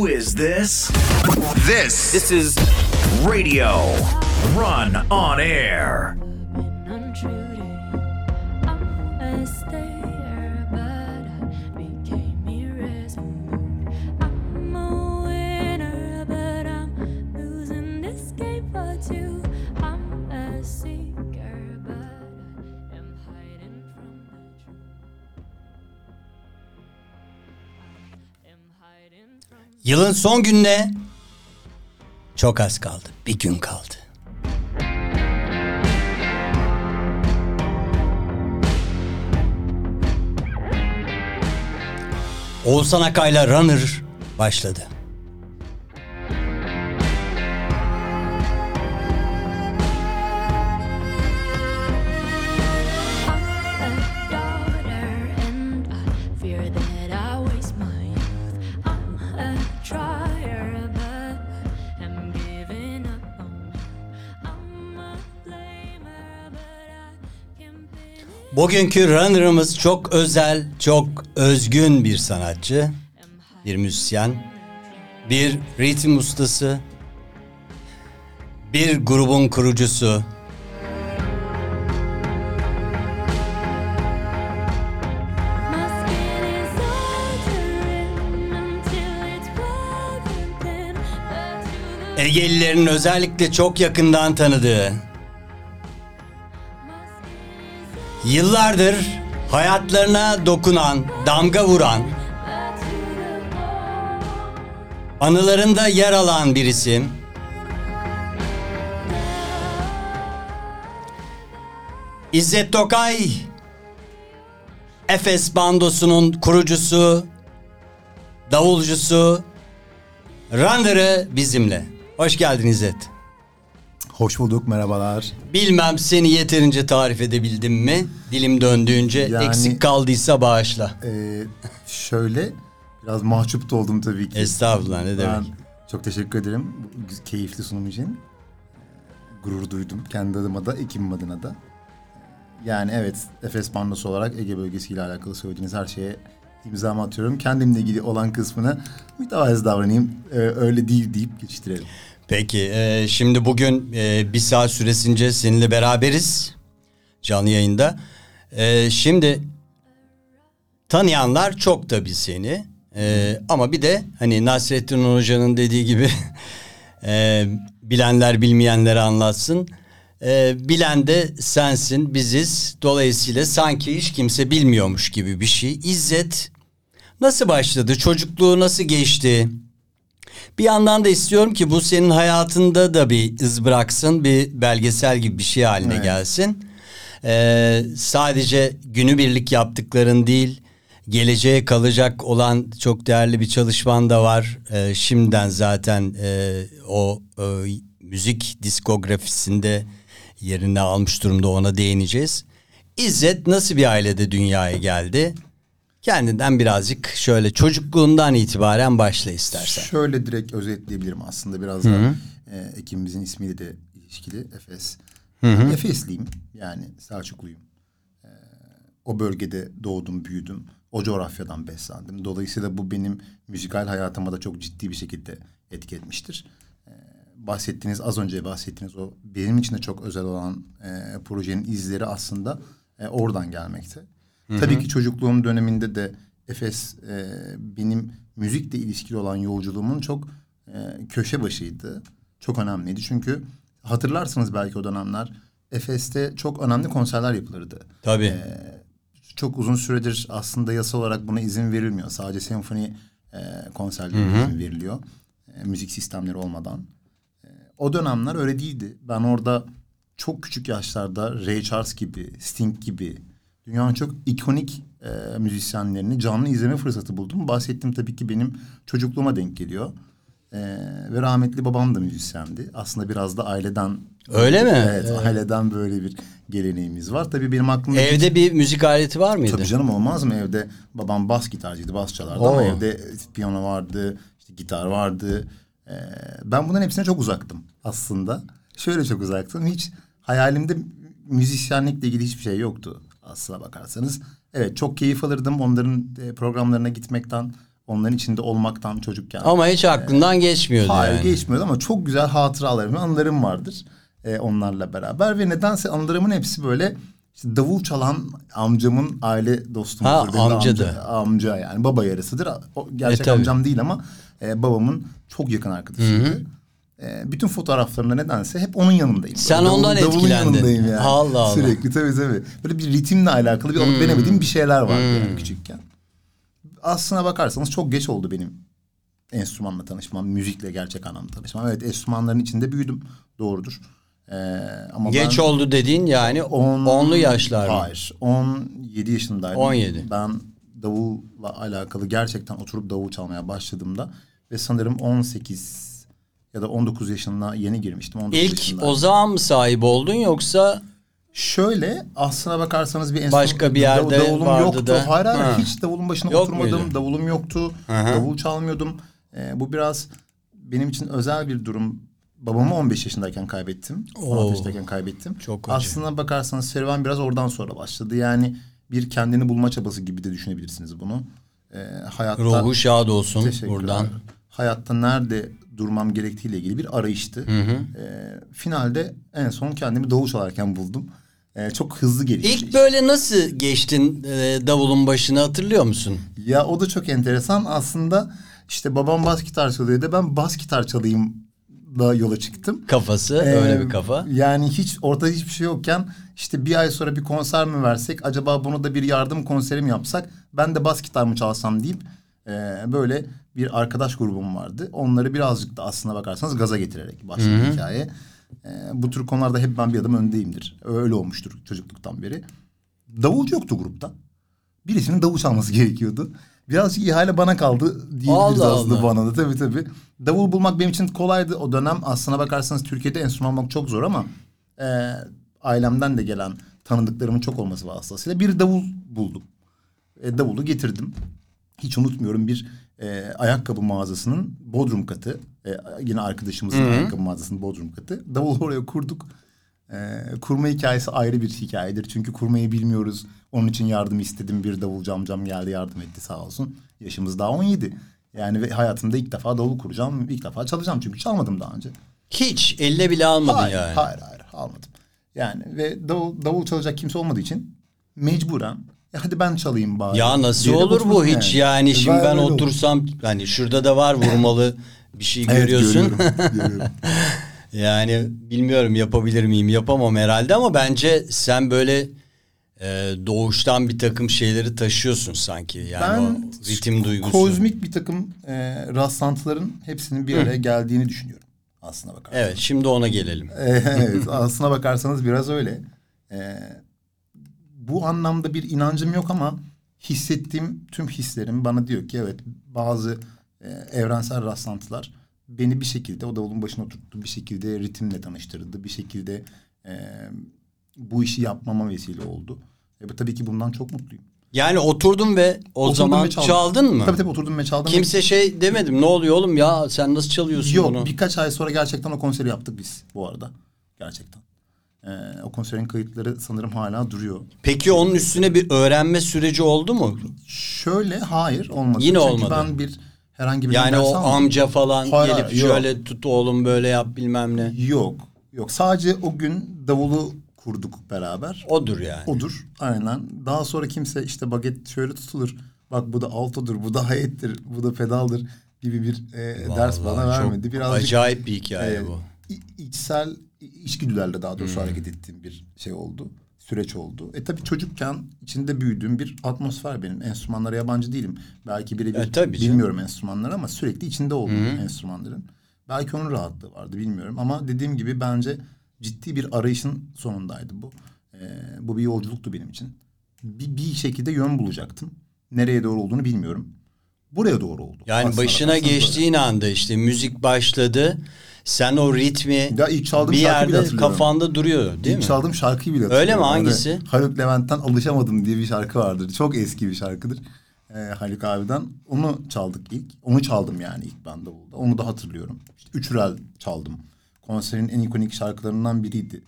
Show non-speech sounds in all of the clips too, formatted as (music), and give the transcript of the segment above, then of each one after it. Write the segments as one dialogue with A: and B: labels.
A: Who is this?
B: This
C: This is
A: Radio. Run on air.
D: Yılın son gününe çok az kaldı. Bir gün kaldı. Oğuzhan Akay'la Runner başladı. Bugünkü Runner'ımız çok özel, çok özgün bir sanatçı, bir müzisyen, bir ritim ustası, bir grubun kurucusu, Egelilerin özellikle çok yakından tanıdığı, yıllardır hayatlarına dokunan, damga vuran, anılarında yer alan bir isim. İzzet Tokay, Efes Bandosu'nun kurucusu, davulcusu, Runner'ı bizimle. Hoş geldin İzzet.
E: Hoş bulduk, merhabalar.
D: Bilmem seni yeterince tarif edebildim mi? Dilim döndüğünce
E: Yani-
D: eksik kaldıysa bağışla.
E: Ee, şöyle, biraz mahcup da oldum tabii ki.
D: Estağfurullah ne demek.
E: Ben çok teşekkür ederim bu keyifli sunum için. Ee, Gurur duydum kendi adıma da, ekibim adına da. Ee, Yani evet, Efes Bandosu olarak Ege bölgesiyle alakalı söylediğiniz her şeye imzamı atıyorum. Kendimle ilgili olan kısmını mütevazi davranayım, ee, öyle değil deyip geçiştirelim.
D: Peki e, şimdi bugün e, bir saat süresince seninle beraberiz canlı yayında. E, şimdi tanıyanlar çok tabii seni E, ama bir de hani Nasrettin Hoca'nın dediği gibi (laughs) e, bilenler bilmeyenlere anlatsın. E, bilen de sensin biziz dolayısıyla sanki hiç kimse bilmiyormuş gibi bir şey. İzzet nasıl başladı çocukluğu nasıl geçti? Bir yandan da istiyorum ki bu senin hayatında da bir iz bıraksın, bir belgesel gibi bir şey haline
E: Evet.
D: gelsin. Ee, sadece günübirlik yaptıkların değil, geleceğe kalacak olan çok değerli bir çalışman da var. Ee, şimdiden zaten e, o e, müzik diskografisinde yerini almış durumda ona değineceğiz. İzzet nasıl bir ailede dünyaya geldi? Kendinden birazcık şöyle çocukluğundan itibaren başla istersen.
E: Şöyle direkt özetleyebilirim aslında biraz da e, ekibimizin ismiyle de ilişkili Efes. Efesliyim yani Selçukluyum. E, o bölgede doğdum büyüdüm. O coğrafyadan beslendim. Dolayısıyla bu benim müzikal hayatıma da çok ciddi bir şekilde etki etmiştir. E, bahsettiğiniz az önce bahsettiğiniz o benim için de çok özel olan e, projenin izleri aslında e, oradan gelmekte. Tabii ki çocukluğum döneminde de Efes e, benim müzikle ilişkili olan yolculuğumun çok e, köşe başıydı. Çok önemliydi çünkü hatırlarsınız belki o dönemler Efes'te çok önemli konserler yapılırdı.
D: Tabii.
E: Çok uzun süredir aslında yasal olarak buna izin verilmiyor. Sadece senfoni e, konserlerine izin veriliyor. E, müzik sistemleri olmadan. E, o dönemler öyle değildi. Ben orada çok küçük yaşlarda Ray Charles gibi, Sting gibi dünyanın çok ikonik e, müzisyenlerini canlı izleme fırsatı buldum. Bahsettiğim tabii ki benim çocukluğuma denk geliyor. Ee, ve rahmetli babam da müzisyendi. Aslında biraz da aileden
D: Öyle mi?
E: Evet, aileden böyle bir geleneğimiz var. Tabii benim aklımda
D: Evde bir müzik aleti var mıydı?
E: Tabii canım olmaz mı? Evde babam bas gitarcıydı, bas çalardı
D: Oo.
E: ama evde piyano vardı, işte gitar vardı. Ee, ben bunların hepsine çok uzaktım aslında. Şöyle çok uzaktım. Hiç hayalimde müzisyenlikle ilgili hiçbir şey yoktu aslına bakarsanız. Evet çok keyif alırdım onların e, programlarına gitmekten, onların içinde olmaktan çocukken.
D: Ama hiç aklından geçmiyordu
E: Hayır
D: yani.
E: geçmiyordu ama çok güzel hatıralarım, anılarım vardır e, onlarla beraber. Ve nedense anılarımın hepsi böyle işte davul çalan amcamın aile dostumuzdur.
D: Ha, amcadı.
E: Amca, amca yani baba yarısıdır. O gerçek
D: E, tabii.
E: amcam değil ama e, babamın çok yakın arkadaşıydı. E, bütün fotoğraflarında nedense hep onun yanındayım.
D: Sen
E: Böyle
D: ondan
E: davulun
D: etkilendin.
E: yanındayım yani.
D: Allah Allah.
E: Sürekli tabii tabii. Böyle bir ritimle alakalı bir alıp veremediğim bir şeyler vardı yani küçükken. Aslına bakarsanız çok geç oldu benim enstrümanla tanışmam, müzikle gerçek anlamda tanışmam. Evet enstrümanların içinde büyüdüm. Doğrudur. Ee, ama
D: Geç
E: ben
D: oldu dediğin yani
E: on-
D: onlu yaşlar mı?
E: Hayır. 17 yaşındaydım.
D: 17.
E: Ben davulla alakalı gerçekten oturup davul çalmaya başladığımda ve sanırım 18 ya da 19 yaşına yeni girmiştim. 19
D: İlk
E: yaşındaydım.
D: o zaman mı sahip oldun yoksa
E: Şöyle aslına bakarsanız bir enstrüman...
D: Başka bir yerde
E: dav- davulum
D: vardı
E: yoktu.
D: da.
E: Hayır hayır
D: Ha.
E: hiç davulun başına
D: Yok
E: oturmadım.
D: muydu?
E: Davulum yoktu.
D: Hı.
E: Davul çalmıyordum. Ee, bu biraz benim için özel bir durum. Babamı 15 yaşındayken kaybettim. 16
D: Oo.
E: yaşındayken kaybettim.
D: Çok acı.
E: Aslına bakarsanız serüven biraz oradan sonra başladı. Yani bir kendini bulma çabası gibi de düşünebilirsiniz bunu. Ee, hayatta...
D: ruhu şad olsun buradan.
E: Hayatta nerede durmam gerektiğiyle ilgili bir arayıştı. Ee, finalde en son kendimi davul çalarken buldum. Ee, çok hızlı gelişti.
D: İlk böyle nasıl geçtin e, davulun başına hatırlıyor musun?
E: Ya o da çok enteresan. Aslında işte babam bas gitar çalıyordu. Ben bas gitar çalayım da yola çıktım.
D: Kafası
E: Ee,
D: öyle bir kafa.
E: Yani hiç ortada hiçbir şey yokken işte bir ay sonra bir konser mi versek acaba bunu da bir yardım konseri mi yapsak ben de bas gitar mı çalsam deyip e, böyle bir arkadaş grubum vardı. Onları birazcık da aslına bakarsanız gaza getirerek başladı hikaye. E, bu tür konularda hep ben bir adım öndeyimdir. Öyle olmuştur çocukluktan beri. Davulcu yoktu grupta. Birisinin davul çalması (laughs) gerekiyordu. Birazcık ihale bana kaldı diyebiliriz aslında
D: Allah.
E: bana da tabii tabii. Davul bulmak benim için kolaydı o dönem. Aslına bakarsanız Türkiye'de enstrüman bulmak çok zor ama e, ailemden de gelen tanıdıklarımın çok olması vasıtasıyla bir davul buldum. E, davulu getirdim. Hiç unutmuyorum bir e, ayakkabı mağazasının bodrum katı. E, yine arkadaşımızın ayakkabı mağazasının bodrum katı. Davulu oraya kurduk. E, kurma hikayesi ayrı bir hikayedir. Çünkü kurmayı bilmiyoruz. Onun için yardım istedim. Bir davulcu amcam geldi yardım etti sağ olsun. Yaşımız daha 17. Yani ve hayatımda ilk defa davul kuracağım. ilk defa çalacağım çünkü çalmadım daha önce.
D: Hiç elle bile almadın
E: Hayır,
D: yani.
E: hayır, hayır almadım. Yani ve davul, davul çalacak kimse olmadığı için mecburen "Ya hadi ben çalayım bari.
D: Ya nasıl
E: diye
D: olur bu hiç yani, şimdi ben otursam hani şurada da var vurmalı (laughs) bir şey
E: Evet,
D: görüyorsun.
E: görüyorum, görüyorum. (laughs)
D: yani bilmiyorum yapabilir miyim yapamam herhalde ama bence sen böyle e, doğuştan bir takım şeyleri taşıyorsun sanki. Yani
E: ben
D: o ritim duygusu.
E: kozmik bir takım e, rastlantıların hepsinin bir araya geldiğini düşünüyorum. Aslına bakarsanız.
D: Evet şimdi ona gelelim. (laughs)
E: evet aslına bakarsanız biraz öyle. Ee, bu anlamda bir inancım yok ama hissettiğim tüm hislerim bana diyor ki evet bazı e, evrensel rastlantılar beni bir şekilde o davulun başına oturttu. Bir şekilde ritimle tanıştırdı. Bir şekilde e, bu işi yapmama vesile oldu. E, bu- tabii ki bundan çok mutluyum.
D: Yani oturdun ve o
E: Oturdum
D: zaman
E: ve çaldım.
D: çaldın mı?
E: Tabii tabii oturdum ve çaldım.
D: Kimse şey demedim ne oluyor oğlum ya sen nasıl çalıyorsun
E: Yok
D: bunu?
E: birkaç ay sonra gerçekten o konseri yaptık biz bu arada. Gerçekten. Ee, o konserin kayıtları sanırım hala duruyor.
D: Peki onun üstüne bir öğrenme süreci oldu mu?
E: Şöyle hayır olmadı.
D: Yine
E: Çünkü
D: olmadı.
E: ben bir herhangi bir
D: Yani o
E: almadım.
D: amca falan
E: Hayır,
D: gelip
E: yok.
D: şöyle tut oğlum böyle yap bilmem ne.
E: Yok. Yok. Sadece o gün davulu kurduk beraber.
D: Odur yani.
E: Odur. Aynen. Daha sonra kimse işte baget şöyle tutulur. Bak bu da altodur, bu da hayettir, bu da pedaldır gibi bir e, ders bana vermedi. Birazcık
D: acayip bir hikaye
E: e,
D: bu.
E: içsel içgüdülerle daha
D: Hmm.
E: doğrusu hareket ettiğim bir şey oldu. Süreç oldu. E tabii çocukken içinde büyüdüğüm bir atmosfer benim. Enstrümanlara yabancı değilim. Belki birebir
D: E, tabii canım.
E: bilmiyorum enstrümanları ama sürekli içinde oldum enstrümanların. Belki onun rahatlığı vardı bilmiyorum. Ama dediğim gibi bence ciddi bir arayışın sonundaydı bu. E, bu bir yolculuktu benim için. Bir, bir şekilde yön bulacaktım. Nereye doğru olduğunu bilmiyorum. buraya doğru oldu.
D: Yani
E: Aslına
D: başına
E: böyle.
D: geçtiğin anda işte müzik başladı. Sen o ritmi
E: Ya ilk çaldığım
D: bir yerde kafanda duruyor değil
E: İlk
D: mi?
E: çaldığım şarkıyı bile
D: Öyle mi? Hangisi?
E: Haluk Levent'ten Alışamadım diye bir şarkı vardır. Çok eski bir şarkıdır. Ee, Haluk abiden. Onu çaldık ilk. Onu çaldım yani ilk ben davulda. Onu da hatırlıyorum. İşte Üçürel çaldım. Konserin en ikonik şarkılarından biriydi.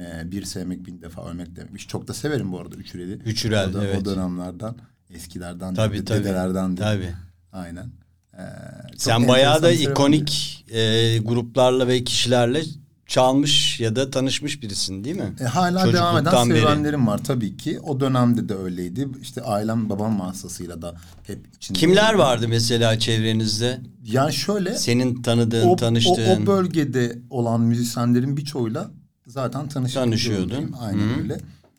E: Ee, bir sevmek bin defa ölmek demekmiş. Çok da severim bu arada Üçürel'i.
D: Üçürel,
E: o, da,
D: evet.
E: o dönemlerden. Eskilerden.
D: Tabii,
E: de,
D: tabii.
E: Dedelerden de.
D: Tabii.
E: Aynen. Ee,
D: Sen bayağı da
E: bir
D: ikonik e, gruplarla ve kişilerle çalmış ya da tanışmış birisin değil mi?
E: E, hala devam eden serüvenlerim var tabii ki. O dönemde de öyleydi. İşte ailem babam vasıtasıyla da hep içinde.
D: Kimler
E: oldu.
D: vardı mesela çevrenizde?
E: Yani şöyle
D: Senin tanıdığın,
E: o,
D: tanıştığın.
E: o, o bölgede olan müzisyenlerin birçoğuyla zaten.
D: Tanışıyordun.
E: Aynen
D: Hı.
E: öyle.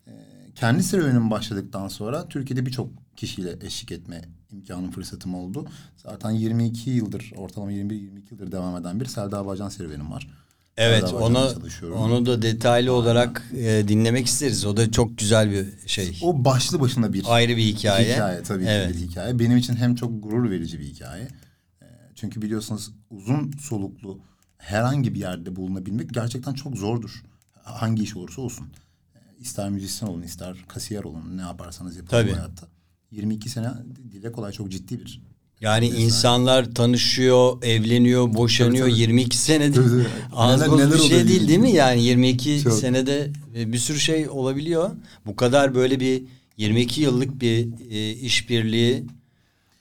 E: E, kendi serüvenim başladıktan sonra Türkiye'de birçok kişiyle eşlik etme imkanım fırsatım oldu. Zaten 22 yıldır ortalama 21-22 yıldır devam eden bir Selda Bacan serüvenim var.
D: Evet onu onu da detaylı olarak e, dinlemek isteriz. O da çok güzel bir şey.
E: O başlı başına bir
D: Ayrı bir hikaye.
E: Hikaye tabii
D: Evet.
E: ki bir hikaye. Benim için hem çok gurur verici bir hikaye. Ee, Çünkü biliyorsunuz uzun soluklu herhangi bir yerde bulunabilmek gerçekten çok zordur. Hangi iş olursa olsun. Ee, İster müzisyen olun, ister kasiyer olun, ne yaparsanız yapın
D: Tabii.
E: hayatta. 22 sene dile kolay çok ciddi bir.
D: Yani insanlar tanışıyor, evleniyor, boşanıyor.
E: Tabii, tabii.
D: 22 senede az
E: Neler- neler
D: bir şey değil değil mi?
E: 22
D: Yani 22
E: Çok.
D: senede e, bir sürü şey olabiliyor. Bu kadar böyle bir 22 yıllık bir e, işbirliği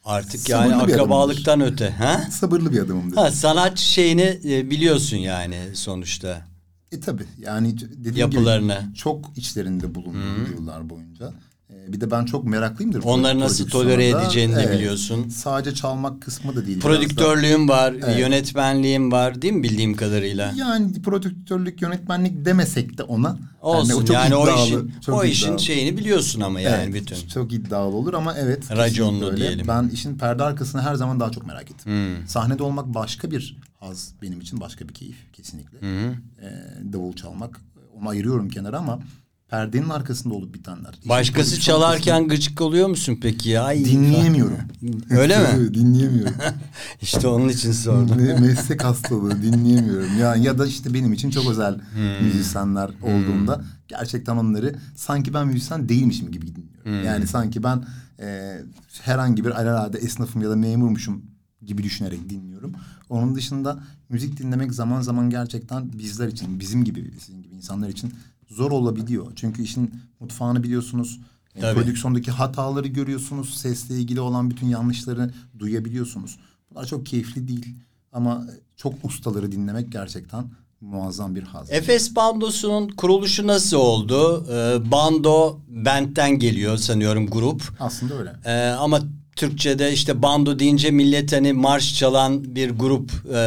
D: artık yani
E: Sabırlı bir
D: akrabalıktan öte. Ha?
E: Sabırlı bir adamım dedim.
D: Ha, sanat şeyini e, biliyorsun yani sonuçta.
E: E tabi yani dediğim
D: Yapılarını.
E: gibi çok içlerinde bulundum yıllar boyunca. E, bir de ben çok meraklıyımdır.
D: Onları nasıl tolere edeceğini de
E: Evet.
D: biliyorsun.
E: Sadece çalmak kısmı da değil.
D: Prodüktörlüğün var,
E: Evet.
D: yönetmenliğin var değil mi bildiğim kadarıyla?
E: Yani prodüktörlük, yönetmenlik demesek de ona.
D: Olsun
E: o çok
D: yani o
E: iddialı,
D: işin
E: çok
D: o işin şeyini biliyorsun ama yani
E: Evet,
D: bütün.
E: Çok iddialı olur ama evet.
D: Raconlu diyelim.
E: Ben işin perde arkasını her zaman daha çok merak ettim.
D: Hmm.
E: Sahnede olmak başka bir haz benim için başka bir keyif kesinlikle. Ee, davul çalmak onu ayırıyorum kenara ama perdenin arkasında olup bitenler. işin
D: Başkası çalarken gıcık oluyor musun peki ya?
E: Dinleyemiyorum. (laughs)
D: Öyle mi?
E: dinleyemiyorum. (laughs)
D: İşte onun için sordum.
E: Me- meslek hastalığı dinleyemiyorum. Ya ya da işte benim için çok özel
D: Hmm.
E: müzisyenler olduğunda gerçekten onları sanki ben müzisyen değilmişim gibi dinliyorum.
D: Hmm.
E: Yani sanki ben e, herhangi bir alelade esnafım ya da memurmuşum gibi düşünerek dinliyorum. Onun dışında müzik dinlemek zaman zaman gerçekten bizler için, bizim gibi, sizin gibi insanlar için zor olabiliyor. Çünkü işin mutfağını biliyorsunuz.
D: Tabii.
E: prodüksiyondaki hataları görüyorsunuz. Sesle ilgili olan bütün yanlışları duyabiliyorsunuz. Bunlar çok keyifli değil. Ama çok ustaları dinlemek gerçekten muazzam bir haz.
D: Efes Bandosu'nun kuruluşu nasıl oldu? Ee, bando Band'den geliyor sanıyorum grup.
E: Aslında öyle.
D: Ee, ama Türkçe'de işte bando deyince millet hani marş çalan bir grup, e,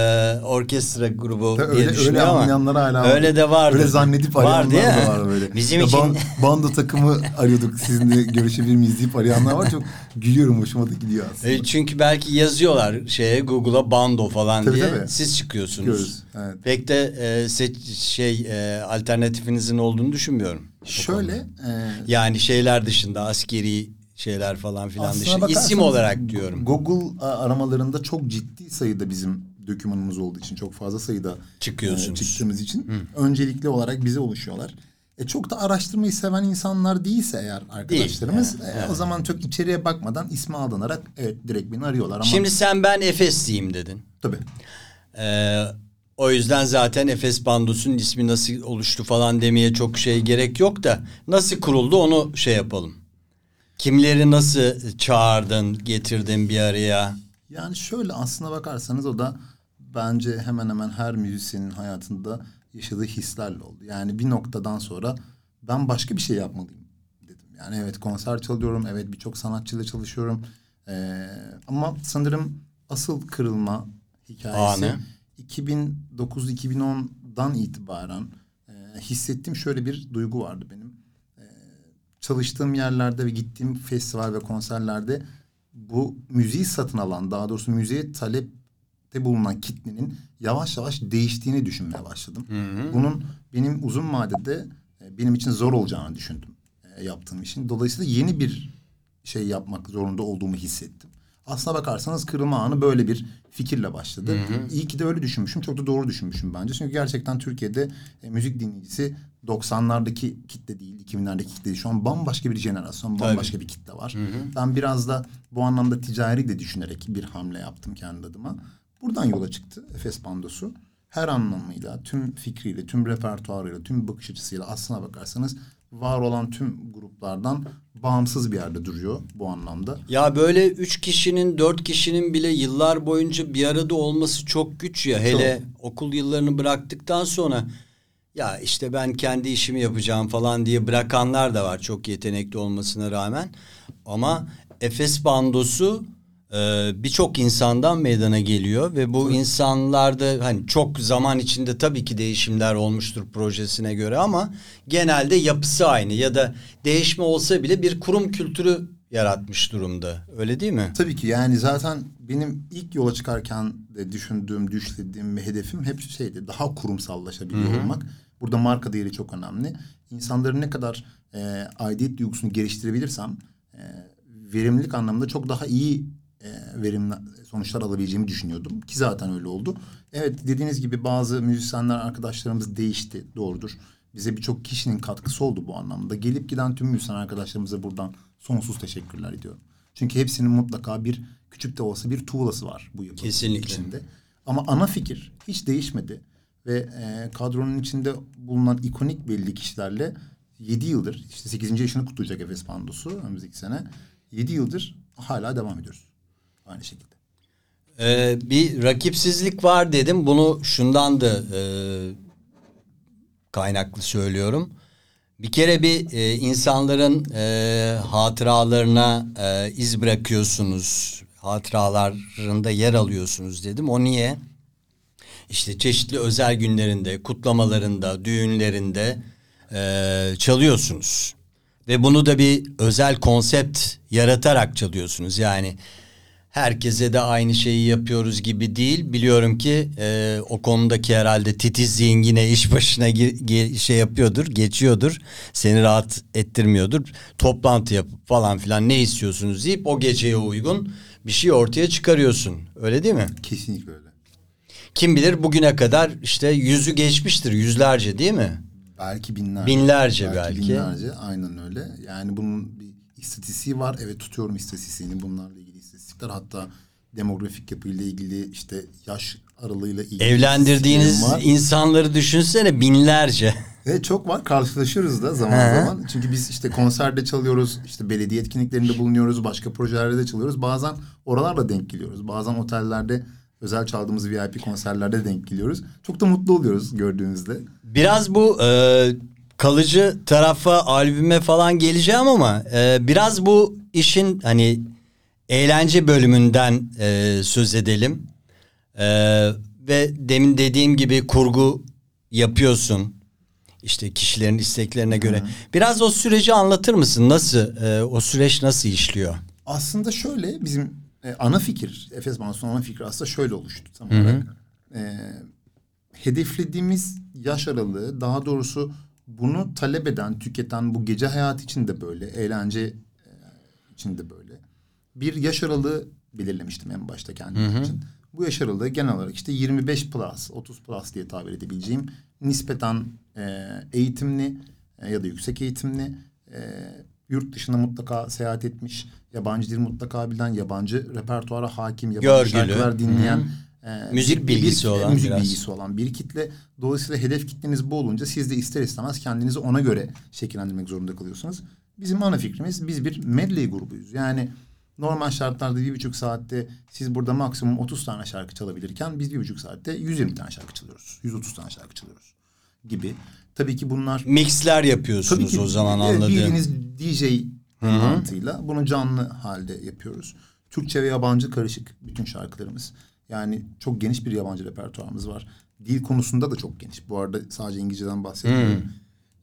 D: orkestra grubu
E: Tabii
D: diye
E: öyle,
D: düşünüyor
E: öyle
D: ama
E: anlayanlar hala
D: öyle de vardı.
E: Öyle zannedip
D: Var
E: arayanlar
D: mi?
E: da var böyle. (laughs)
D: Bizim
E: Ya
D: için
E: ban- bando takımı arıyorduk. Sizinle görüşebilir miyiz deyip arayanlar var. Çok gülüyorum. Hoşuma da gidiyor aslında.
D: E, çünkü belki yazıyorlar şeye Google'a bando falan
E: Tabii,
D: diye.
E: tabii.
D: Siz çıkıyorsunuz.
E: Çıkıyoruz, evet.
D: Pek de e, seç- şey e, alternatifinizin olduğunu düşünmüyorum.
E: Şöyle. e,
D: Yani şeyler dışında askeri şeyler falan filan
E: bakarsanız
D: isim olarak diyorum.
E: Google aramalarında çok ciddi sayıda bizim dokümanımız olduğu için çok fazla sayıda
D: Çıkıyorsunuz.
E: e, çıktığımız için öncelikli olarak bize oluşuyorlar. E çok da araştırmayı seven insanlar değilse eğer arkadaşlarımız
D: yani,
E: e, o zaman çok içeriye bakmadan ismi alınarak evet direkt beni arıyorlar ama
D: Şimdi sen ben Efes'liyim dedin.
E: tabii
D: Ee, o yüzden zaten Efes Bandosu'nun ismi nasıl oluştu falan demeye çok şey gerek yok da nasıl kuruldu onu şey yapalım. Kimleri nasıl çağırdın, getirdin bir araya?
E: Yani şöyle aslına bakarsanız o da bence hemen hemen her müzisyenin hayatında yaşadığı hislerle oldu. Yani bir noktadan sonra ben başka bir şey yapmalıyım dedim. Yani evet konser çalıyorum, evet birçok sanatçıyla çalışıyorum. Ee, ama sanırım asıl kırılma hikayesi
D: Anı.
E: 2009-2010'dan itibaren e, hissettiğim şöyle bir duygu vardı benim çalıştığım yerlerde ve gittiğim festival ve konserlerde bu müziği satın alan daha doğrusu müziğe talepte bulunan kitlenin yavaş yavaş değiştiğini düşünmeye başladım. Bunun benim uzun vadede e, benim için zor olacağını düşündüm e, yaptığım işin. Dolayısıyla yeni bir şey yapmak zorunda olduğumu hissettim. Aslına bakarsanız kırılma anı böyle bir fikirle başladı. İyi ki de öyle düşünmüşüm. Çok da doğru düşünmüşüm bence. Çünkü gerçekten Türkiye'de e, müzik dinleyicisi 90'lardaki kitle değil, 2000'lerdeki kitle değil. Şu an bambaşka bir jenerasyon, bambaşka bir kitle var. Ben biraz da bu anlamda ticari de düşünerek bir hamle yaptım kendi adıma. Buradan yola çıktı Efes Bandosu. Her anlamıyla, tüm fikriyle, tüm repertuarıyla, tüm bakış açısıyla aslına bakarsanız var olan tüm gruplardan bağımsız bir yerde duruyor bu anlamda.
D: Ya böyle üç kişinin, dört kişinin bile yıllar boyunca bir arada olması çok güç ya. Hele okul yıllarını bıraktıktan sonra ya işte ben kendi işimi yapacağım falan diye bırakanlar da var çok yetenekli olmasına rağmen. Ama Efes bandosu e, birçok insandan meydana geliyor ve bu insanlarda hani çok zaman içinde tabii ki değişimler olmuştur projesine göre ama genelde yapısı aynı ya da değişme olsa bile bir kurum kültürü yaratmış durumda. Öyle değil mi?
E: Tabii ki yani zaten benim ilk yola çıkarken de düşündüğüm, düşlediğim ve hedefim hep şeydi. Daha kurumsallaşabiliyor olmak. Burada marka değeri çok önemli. İnsanların ne kadar e, aidiyet duygusunu geliştirebilirsem e, verimlilik anlamında çok daha iyi e, verimli sonuçlar alabileceğimi düşünüyordum. Ki zaten öyle oldu. Evet dediğiniz gibi bazı müzisyenler arkadaşlarımız değişti. Doğrudur. Bize birçok kişinin katkısı oldu bu anlamda. Gelip giden tüm müzisyen arkadaşlarımıza buradan sonsuz teşekkürler ediyorum. Çünkü hepsinin mutlaka bir küçük de olsa bir tuğlası var bu yapının
D: Kesinlikle.
E: içinde. Ama ana fikir hiç değişmedi. Ve e, kadronun içinde bulunan ikonik belli kişilerle 7 yıldır işte 8. yaşını kutlayacak Efes Pandosu önümüzdeki sene. 7 yıldır hala devam ediyoruz. Aynı şekilde.
D: Ee, bir rakipsizlik var dedim. Bunu şundan da e, kaynaklı söylüyorum. Bir kere bir e, insanların e, hatıralarına e, iz bırakıyorsunuz. Hatıralarında yer alıyorsunuz dedim. O niye? İşte çeşitli özel günlerinde, kutlamalarında, düğünlerinde e, çalıyorsunuz. Ve bunu da bir özel konsept yaratarak çalıyorsunuz. Yani herkese de aynı şeyi yapıyoruz gibi değil. Biliyorum ki e, o konudaki herhalde titiz zihin yine iş başına gi- gi- şey yapıyordur, geçiyordur. Seni rahat ettirmiyordur. Toplantı yapıp falan filan ne istiyorsunuz deyip o geceye uygun bir şey ortaya çıkarıyorsun. Öyle değil mi?
E: Kesinlikle öyle.
D: Kim bilir bugüne kadar işte yüzü geçmiştir yüzlerce değil mi?
E: Belki binlerce.
D: Binlerce belki.
E: binlerce aynen öyle. Yani bunun bir istatistiği var. Evet tutuyorum istatistiğini. Bunlarla istatistikler. Hatta demografik yapıyla ilgili işte yaş aralığıyla ilgili
D: Evlendirdiğiniz insanları düşünsene binlerce.
E: Ve çok var karşılaşıyoruz da zaman
D: He.
E: zaman. Çünkü biz işte konserde çalıyoruz, işte belediye etkinliklerinde bulunuyoruz, başka projelerde de çalıyoruz. Bazen oralarla denk geliyoruz. Bazen otellerde özel çaldığımız VIP konserlerde denk geliyoruz. Çok da mutlu oluyoruz gördüğümüzde.
D: Biraz bu e, kalıcı tarafa albüme falan geleceğim ama e, biraz bu işin hani eğlence bölümünden e, söz edelim. E, ve demin dediğim gibi kurgu yapıyorsun. İşte kişilerin isteklerine göre. Biraz o süreci anlatır mısın? Nasıl e, o süreç nasıl işliyor?
E: Aslında şöyle bizim e, ana fikir, Efes Mansu'nun ana fikri aslında şöyle oluştu tam olarak. E, hedeflediğimiz yaş aralığı daha doğrusu bunu talep eden, tüketen bu gece hayatı için de böyle, eğlence e, için de böyle. Bir yaş aralığı belirlemiştim en başta kendim için. Bu yaş aralığı genel olarak işte 25 plus, 30 plus diye tabir edebileceğim nispeten e, eğitimli e, ya da yüksek eğitimli e, yurt dışına mutlaka seyahat etmiş, yabancı dil mutlaka bilen, yabancı repertuara hakim, yabancı
D: Görgülü.
E: şarkılar dinleyen, e,
D: Müzik bilgisi
E: kitle,
D: olan
E: müzik
D: biraz.
E: bilgisi olan bir kitle. Dolayısıyla hedef kitleniz bu olunca siz de ister istemez kendinizi ona göre şekillendirmek zorunda kalıyorsunuz. Bizim ana fikrimiz biz bir medley grubuyuz. Yani normal şartlarda bir buçuk saatte siz burada maksimum 30 tane şarkı çalabilirken biz bir buçuk saatte 120 tane şarkı çalıyoruz. 130 tane şarkı çalıyoruz gibi. Tabii ki bunlar
D: Mixler yapıyorsunuz o zaman anladığım.
E: Bildiğiniz DJ mantığıyla bunu canlı halde yapıyoruz. Türkçe ve yabancı karışık bütün şarkılarımız. Yani çok geniş bir yabancı repertuarımız var. Dil konusunda da çok geniş. Bu arada sadece İngilizceden bahsetmiyorum.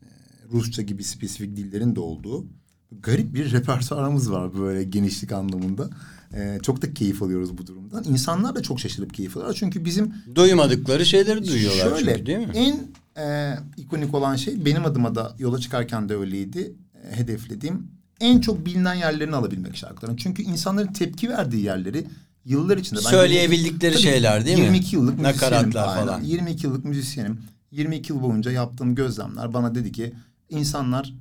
E: Ee, Rusça gibi spesifik dillerin de olduğu garip bir repertuarımız var böyle genişlik anlamında. Ee, çok da keyif alıyoruz bu durumdan. İnsanlar da çok şaşırıp keyif alıyorlar. Çünkü bizim
D: Duymadıkları şeyleri duyuyorlar
E: Şöyle,
D: çünkü değil mi?
E: En e, ikonik olan şey benim adıma da yola çıkarken de öyleydi. E, hedeflediğim en çok bilinen yerlerini alabilmek şarkıların. Çünkü insanların tepki verdiği yerleri yıllar içinde. ben
D: Söyleyebildikleri
E: Tabii,
D: şeyler değil mi?
E: 22 yıllık müzisyenim. Aynen.
D: falan.
E: 22 yıllık müzisyenim. 22 yıl boyunca yaptığım gözlemler bana dedi ki insanlar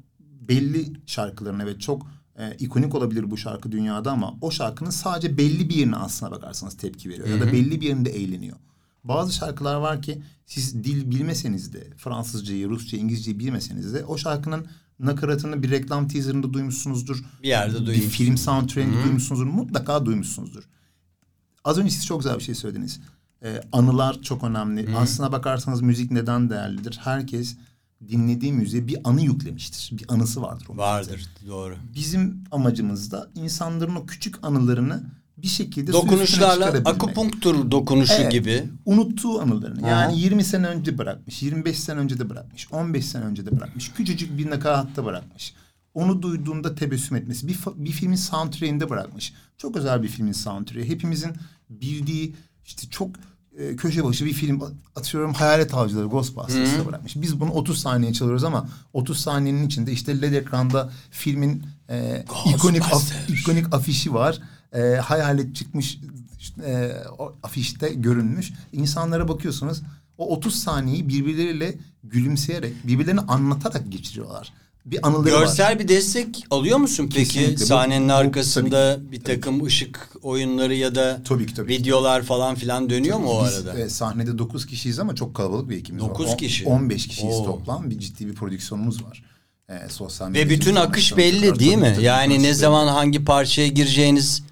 E: belli şarkılarına ve çok e, ikonik olabilir bu şarkı dünyada ama o şarkının sadece belli bir yerine aslına bakarsanız tepki veriyor ya da belli bir yerinde eğleniyor. Bazı şarkılar var ki siz dil bilmeseniz de Fransızcayı, Rusça, İngilizceyi bilmeseniz de o şarkının nakaratını bir reklam teaserında duymuşsunuzdur.
D: Bir yerde
E: Bir
D: duymuşsunuz.
E: film soundtrack'ini duymuşsunuzdur. Mutlaka duymuşsunuzdur. Az önce siz çok güzel bir şey söylediniz. Ee, anılar çok önemli. Aslına bakarsanız müzik neden değerlidir? Herkes dinlediği müziğe bir anı yüklemiştir. Bir anısı vardır. o.
D: Vardır doğru.
E: Bizim amacımız da insanların o küçük anılarını bir şekilde
D: Dokunuşlarla akupunktur dokunuşu
E: Evet.
D: gibi.
E: Unuttuğu anılarını.
D: Aha.
E: Yani 20 sene önce bırakmış, 25 sene önce de bırakmış, 15 sene önce de bırakmış. Küçücük bir nakaratta bırakmış. Onu duyduğunda tebessüm etmesi. Bir, bir filmin soundtrack'inde bırakmış. Çok özel bir filmin soundtrack'i. Hepimizin bildiği işte çok e, köşe başı bir film atıyorum Hayalet Avcıları Ghostbusters'ta bırakmış. Biz bunu 30 saniye çalıyoruz ama 30 saniyenin içinde işte LED ekranda filmin e, ikonik af- ikonik afişi var. E, hayalet çıkmış işte, e, o afişte görünmüş. İnsanlara bakıyorsunuz o 30 saniyeyi birbirleriyle gülümseyerek, birbirlerini anlatarak geçiriyorlar. Bir anıları var.
D: Görsel bir destek alıyor musun peki?
E: Kesinlikle. Bu-
D: Sahnenin
E: bu-
D: arkasında
E: tabii ki,
D: bir
E: tabii
D: takım ışık oyunları ya da
E: Tabii ki, tabii ki.
D: videolar falan filan dönüyor mu o
E: Biz,
D: arada?
E: e, sahnede 9 kişiyiz ama çok kalabalık bir ekibimiz var.
D: Dokuz
E: On-
D: kişi.
E: 15 kişiyiz
D: Oo.
E: toplam. Bir ciddi bir prodüksiyonumuz var. E, sosyal
D: Ve bütün akış
E: tabii,
D: belli
E: tabii,
D: değil mi?
E: tabii,
D: Yani
E: akış
D: ne zaman hangi parçaya gireceğiniz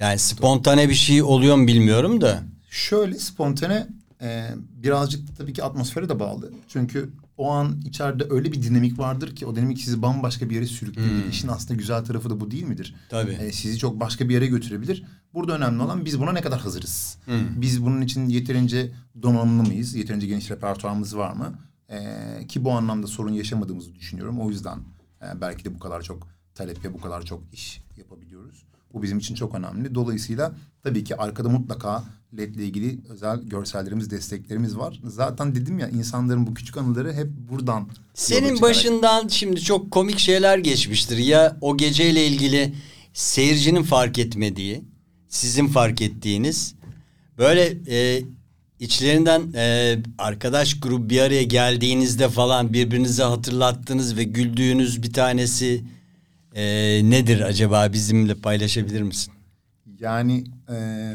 D: yani spontane bir şey oluyor mu bilmiyorum da.
E: Şöyle spontane e, birazcık tabii ki atmosfere de bağlı. Çünkü o an içeride öyle bir dinamik vardır ki o dinamik sizi bambaşka bir yere sürükleyebilir. İşin aslında güzel tarafı da bu değil midir?
D: Hmm. Tabii.
E: E, sizi çok başka bir yere götürebilir. Burada önemli olan biz buna ne kadar hazırız? Biz bunun için yeterince donanımlı mıyız? Yeterince geniş repertuarımız var mı? E, ki bu anlamda sorun yaşamadığımızı düşünüyorum. O yüzden e, belki de bu kadar çok talep ve bu kadar çok iş yapabiliyoruz. Bu bizim için çok önemli. Dolayısıyla tabii ki arkada mutlaka LED ile ilgili özel görsellerimiz, desteklerimiz var. Zaten dedim ya insanların bu küçük anıları hep buradan
D: Senin başından şimdi çok komik şeyler geçmiştir. Ya o geceyle ilgili seyircinin fark etmediği, sizin fark ettiğiniz böyle e, içlerinden e, arkadaş grubu bir araya geldiğinizde falan birbirinize hatırlattığınız ve güldüğünüz bir tanesi e, nedir acaba bizimle paylaşabilir misin?
E: Yani e,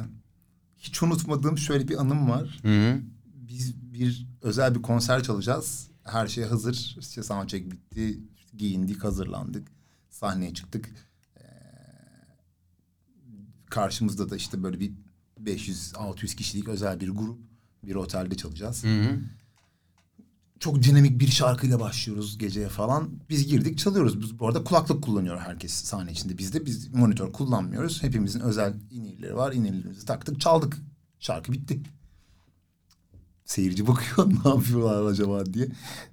E: hiç unutmadığım şöyle bir anım var.
D: Hı hı.
E: Biz bir özel bir konser çalacağız. Her şey hazır. İşte soundcheck bitti. Giyindik, hazırlandık. Sahneye çıktık. Ee, karşımızda da işte böyle bir 500-600 kişilik özel bir grup. Bir otelde çalacağız.
D: Hı hı.
E: Çok dinamik bir şarkıyla başlıyoruz geceye falan. Biz girdik çalıyoruz. Biz bu arada kulaklık kullanıyor herkes sahne içinde. Biz de biz monitör kullanmıyoruz. Hepimizin özel inirleri var. İnirlerimizi taktık çaldık. Şarkı bitti. Seyirci bakıyor (laughs) ne yapıyorlar acaba diye.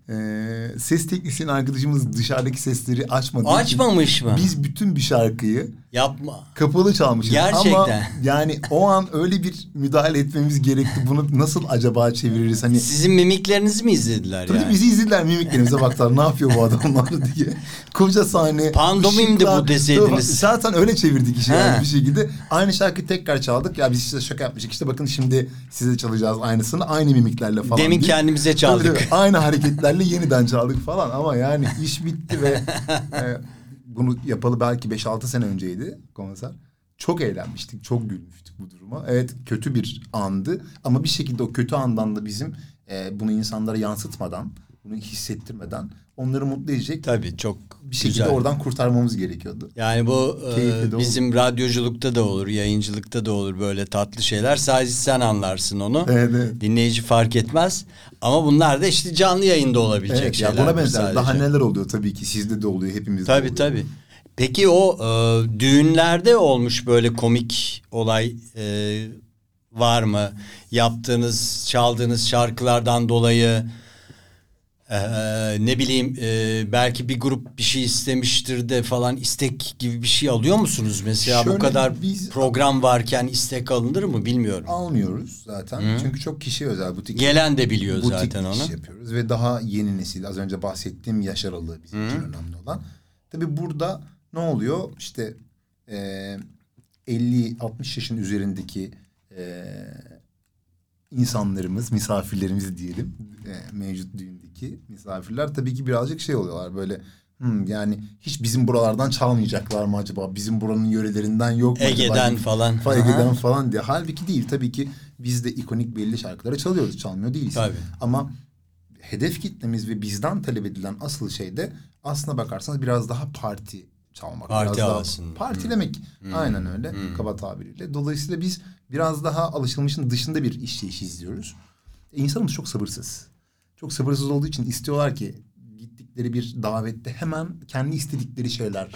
E: Ee, ses teknisyen arkadaşımız dışarıdaki sesleri açmadı.
D: Açmamış mı?
E: Biz bütün bir şarkıyı
D: Yapma.
E: kapalı çalmışız.
D: Gerçekten.
E: Ama yani o an öyle bir müdahale etmemiz gerekti. Bunu nasıl acaba çeviririz? Hani
D: Sizin mimiklerinizi mi izlediler
E: Tabii
D: yani?
E: bizi izlediler mimiklerimize baktılar ne yapıyor bu adamlar (laughs) diye. Koca sahne.
D: Pandomimdi bu deseydiniz.
E: Zaten öyle çevirdik işi yani bir şekilde. Aynı şarkıyı tekrar çaldık. Ya biz işte şaka yapmıştık. İşte bakın şimdi size çalacağız aynısını. Aynı mimiklerle falan.
D: Demin
E: diye.
D: kendimize çaldık.
E: Tabii, tabii. Aynı hareketlerle yeniden çaldık falan. Ama yani iş bitti ve (laughs) e, bunu yapalı belki 5-6 sene önceydi konser. Çok eğlenmiştik, çok gülmüştük bu duruma. Evet kötü bir andı ama bir şekilde o kötü andan da bizim e, bunu insanlara yansıtmadan, bunu hissettirmeden onları mutlu edecek
D: Tabii çok
E: bir şekilde
D: güzel.
E: oradan kurtarmamız gerekiyordu.
D: Yani bu e, bizim radyoculukta da olur, yayıncılıkta da olur böyle tatlı şeyler. Sadece sen anlarsın onu.
E: Evet, evet.
D: Dinleyici fark etmez. Ama bunlar da işte canlı yayında olabilecek
E: Evet, ya
D: şeyler.
E: buna
D: bu
E: benzer
D: sadece.
E: daha neler oluyor tabii ki sizde de oluyor hepimizde
D: Tabii
E: oluyor.
D: tabii. Peki o e, düğünlerde olmuş böyle komik olay e, var mı? Yaptığınız, çaldığınız şarkılardan dolayı e, ne bileyim e, belki bir grup bir şey istemiştir de falan istek gibi bir şey alıyor musunuz? Mesela bu
E: Şöyle
D: kadar
E: biz-
D: program varken istek alınır mı bilmiyorum.
E: Almıyoruz zaten çünkü çok kişi özel butik
D: Gelen de biliyor
E: butik
D: zaten onu.
E: yapıyoruz ve daha yeni nesil az önce bahsettiğim yaş aralığı bizim için önemli olan. Tabii burada Ne oluyor? İşte e, 50-60 yaşın üzerindeki e, insanlarımız, misafirlerimiz diyelim. E, mevcut düğündeki misafirler tabii ki birazcık şey oluyorlar böyle "Hmm, yani hiç bizim buralardan çalmayacaklar mı acaba? Bizim buranın yörelerinden yok mu acaba?
D: Ege'den
E: gibi-
D: falan.
E: Fa- Ege'den
D: Aha.
E: falan diye. Halbuki değil. Tabii ki biz de ikonik belli şarkıları çalıyoruz. Çalmıyor değiliz.
D: Tabii.
E: Ama hedef kitlemiz ve bizden talep edilen asıl şey de aslına bakarsanız biraz daha parti çalmak.
D: Parti
E: biraz daha
D: havasında.
E: Partilemek. Aynen öyle. Kaba tabiriyle. Dolayısıyla biz biraz daha alışılmışın dışında bir işleyiş izliyoruz. E, insanımız çok sabırsız. Çok sabırsız olduğu için istiyorlar ki gittikleri bir davette hemen kendi istedikleri şeyler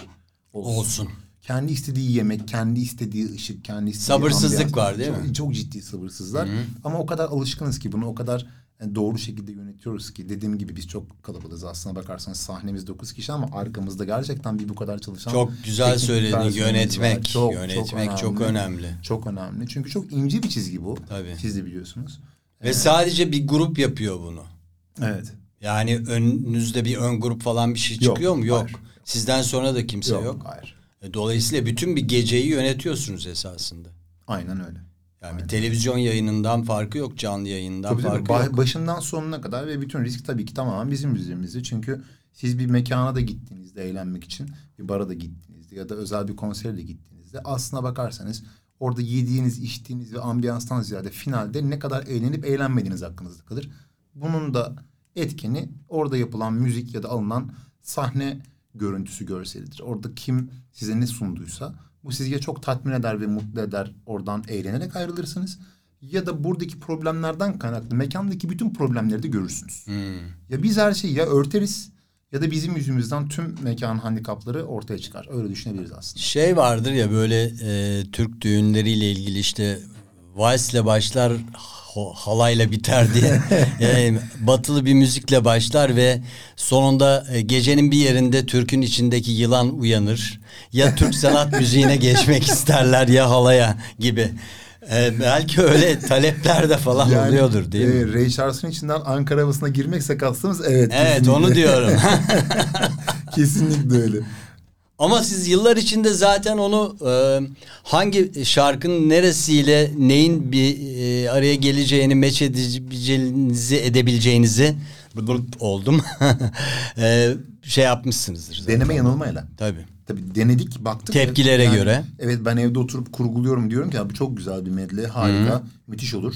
E: olsun.
D: Olsun.
E: Kendi istediği yemek, kendi istediği ışık, kendi istediği
D: Sabırsızlık
E: ambiyans.
D: var değil
E: çok,
D: mi?
E: Çok ciddi sabırsızlar. Ama o kadar alışkınız ki bunu o kadar e, doğru şekilde yönetiyoruz ki dediğim gibi biz çok kalabalığız aslına bakarsanız sahnemizde 9 kişi ama arkamızda gerçekten bir bu kadar çalışan
D: Çok güzel söyledin.
E: personelimiz var.
D: Yönetmek. Yönetmek çok önemli.
E: Çok önemli. Çünkü çok ince bir çizgi bu.
D: Tabii.
E: Siz de biliyorsunuz.
D: Ve sadece bir grup yapıyor bunu.
E: Evet.
D: Yani önünüzde bir ön grup falan bir şey çıkıyor mu? Yok.
E: hayır.
D: Sizden sonra da kimse yok.
E: Yok, hayır.
D: E, Dolayısıyla bütün bir geceyi yönetiyorsunuz esasında.
E: Aynen öyle.
D: Yani bir televizyon yayınından farkı yok, canlı yayından
E: Tabii tabii.
D: farkı
E: Ba-
D: yok.
E: Başından sonuna kadar ve bütün risk tabii ki tamamen bizim üzerimizde. Çünkü siz bir mekana da gittiğinizde eğlenmek için bir bara da gittiğinizde ya da özel bir konsere de gittiğinizde aslına bakarsanız orada yediğiniz, içtiğiniz ve ambiyanstan ziyade finalde ne kadar eğlenip eğlenmediğiniz hakkınızda kalır. Bunun da etkeni orada yapılan müzik ya da alınan sahne görüntüsü görselidir. Orada kim size ne sunduysa bu sizi çok tatmin eder ve mutlu eder. Oradan eğlenerek ayrılırsınız. Ya da buradaki problemlerden kaynaklı mekandaki bütün problemleri de görürsünüz. Ya biz her şeyi ya örteriz ya da bizim yüzümüzden tüm mekan handikapları ortaya çıkar. Öyle düşünebiliriz aslında.
D: Şey vardır ya böyle e, Türk düğünleriyle ilgili işte valsle başlar halayla biter diye (laughs) Yani batılı bir müzikle başlar ve sonunda e, gecenin bir yerinde Türk'ün içindeki yılan uyanır. Ya Türk sanat müziğine geçmek (laughs) isterler ya halaya gibi. E, belki öyle talepler de falan oluyordur değil mi?
E: e, Ray Charles'ın içinden Ankara havasına girmekse kastımız evet.
D: Evet
E: kesinlikle.
D: onu diyorum. (laughs)
E: kesinlikle öyle.
D: Ama siz yıllar içinde zaten onu e, hangi şarkının neresiyle neyin bir e, araya geleceğini meç edebileceğinizi edebileceğinizi oldum. (laughs) e, şey yapmışsınızdır. Zaten.
E: Deneme yanılmayla.
D: Tabii.
E: Tabii denedik baktık.
D: Tepkilere
E: Yani,
D: göre.
E: Evet ben evde oturup kurguluyorum diyorum ki ya bu çok güzel bir medley harika müthiş olur.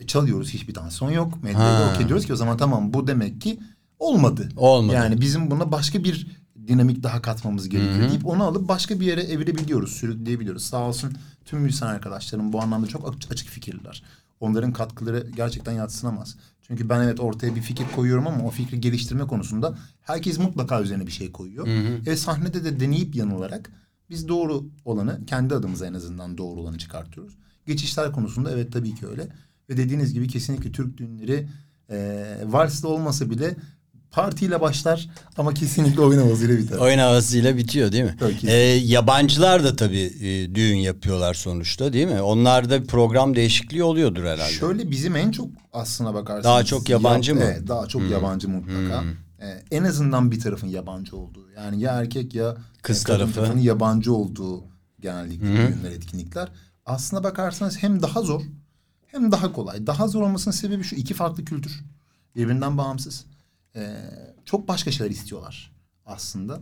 E: E, çalıyoruz hiçbir tansiyon yok. Medley'de okey diyoruz ki o zaman tamam bu demek ki olmadı.
D: Olmadı.
E: Yani bizim buna başka bir dinamik daha katmamız gerekiyor deyip onu alıp başka bir yere evirebiliyoruz, sürükleyebiliyoruz. Sağ olsun tüm müzisyen arkadaşlarım bu anlamda çok aç- açık fikirliler. Onların katkıları gerçekten yatsınamaz. Çünkü ben evet ortaya bir fikir koyuyorum ama o fikri geliştirme konusunda herkes mutlaka üzerine bir şey koyuyor. Ve sahnede de deneyip yanılarak biz doğru olanı kendi adımıza en azından doğru olanı çıkartıyoruz. Geçişler konusunda evet tabii ki öyle. Ve dediğiniz gibi kesinlikle Türk düğünleri e, valsle olmasa bile partiyle başlar ama kesinlikle oyun havasıyla biter.
D: Oyun havasıyla bitiyor değil mi?
E: Tabii ki.
D: E, yabancılar da tabii e, düğün yapıyorlar sonuçta değil mi? Onlarda program değişikliği oluyordur herhalde.
E: Şöyle bizim en çok aslına bakarsanız.
D: Daha çok yabancı mı? Hmm.
E: Evet daha çok yabancı mutlaka. Ee, en azından bir tarafın yabancı olduğu. Yani ya erkek ya
D: Kız tarafı.
E: tarafının yabancı olduğu genellikle düğünler, etkinlikler. Aslına bakarsanız hem daha zor hem daha kolay. Daha zor olmasının sebebi şu iki farklı kültür. Birbirinden bağımsız. Ee, çok başka şeyler istiyorlar aslında.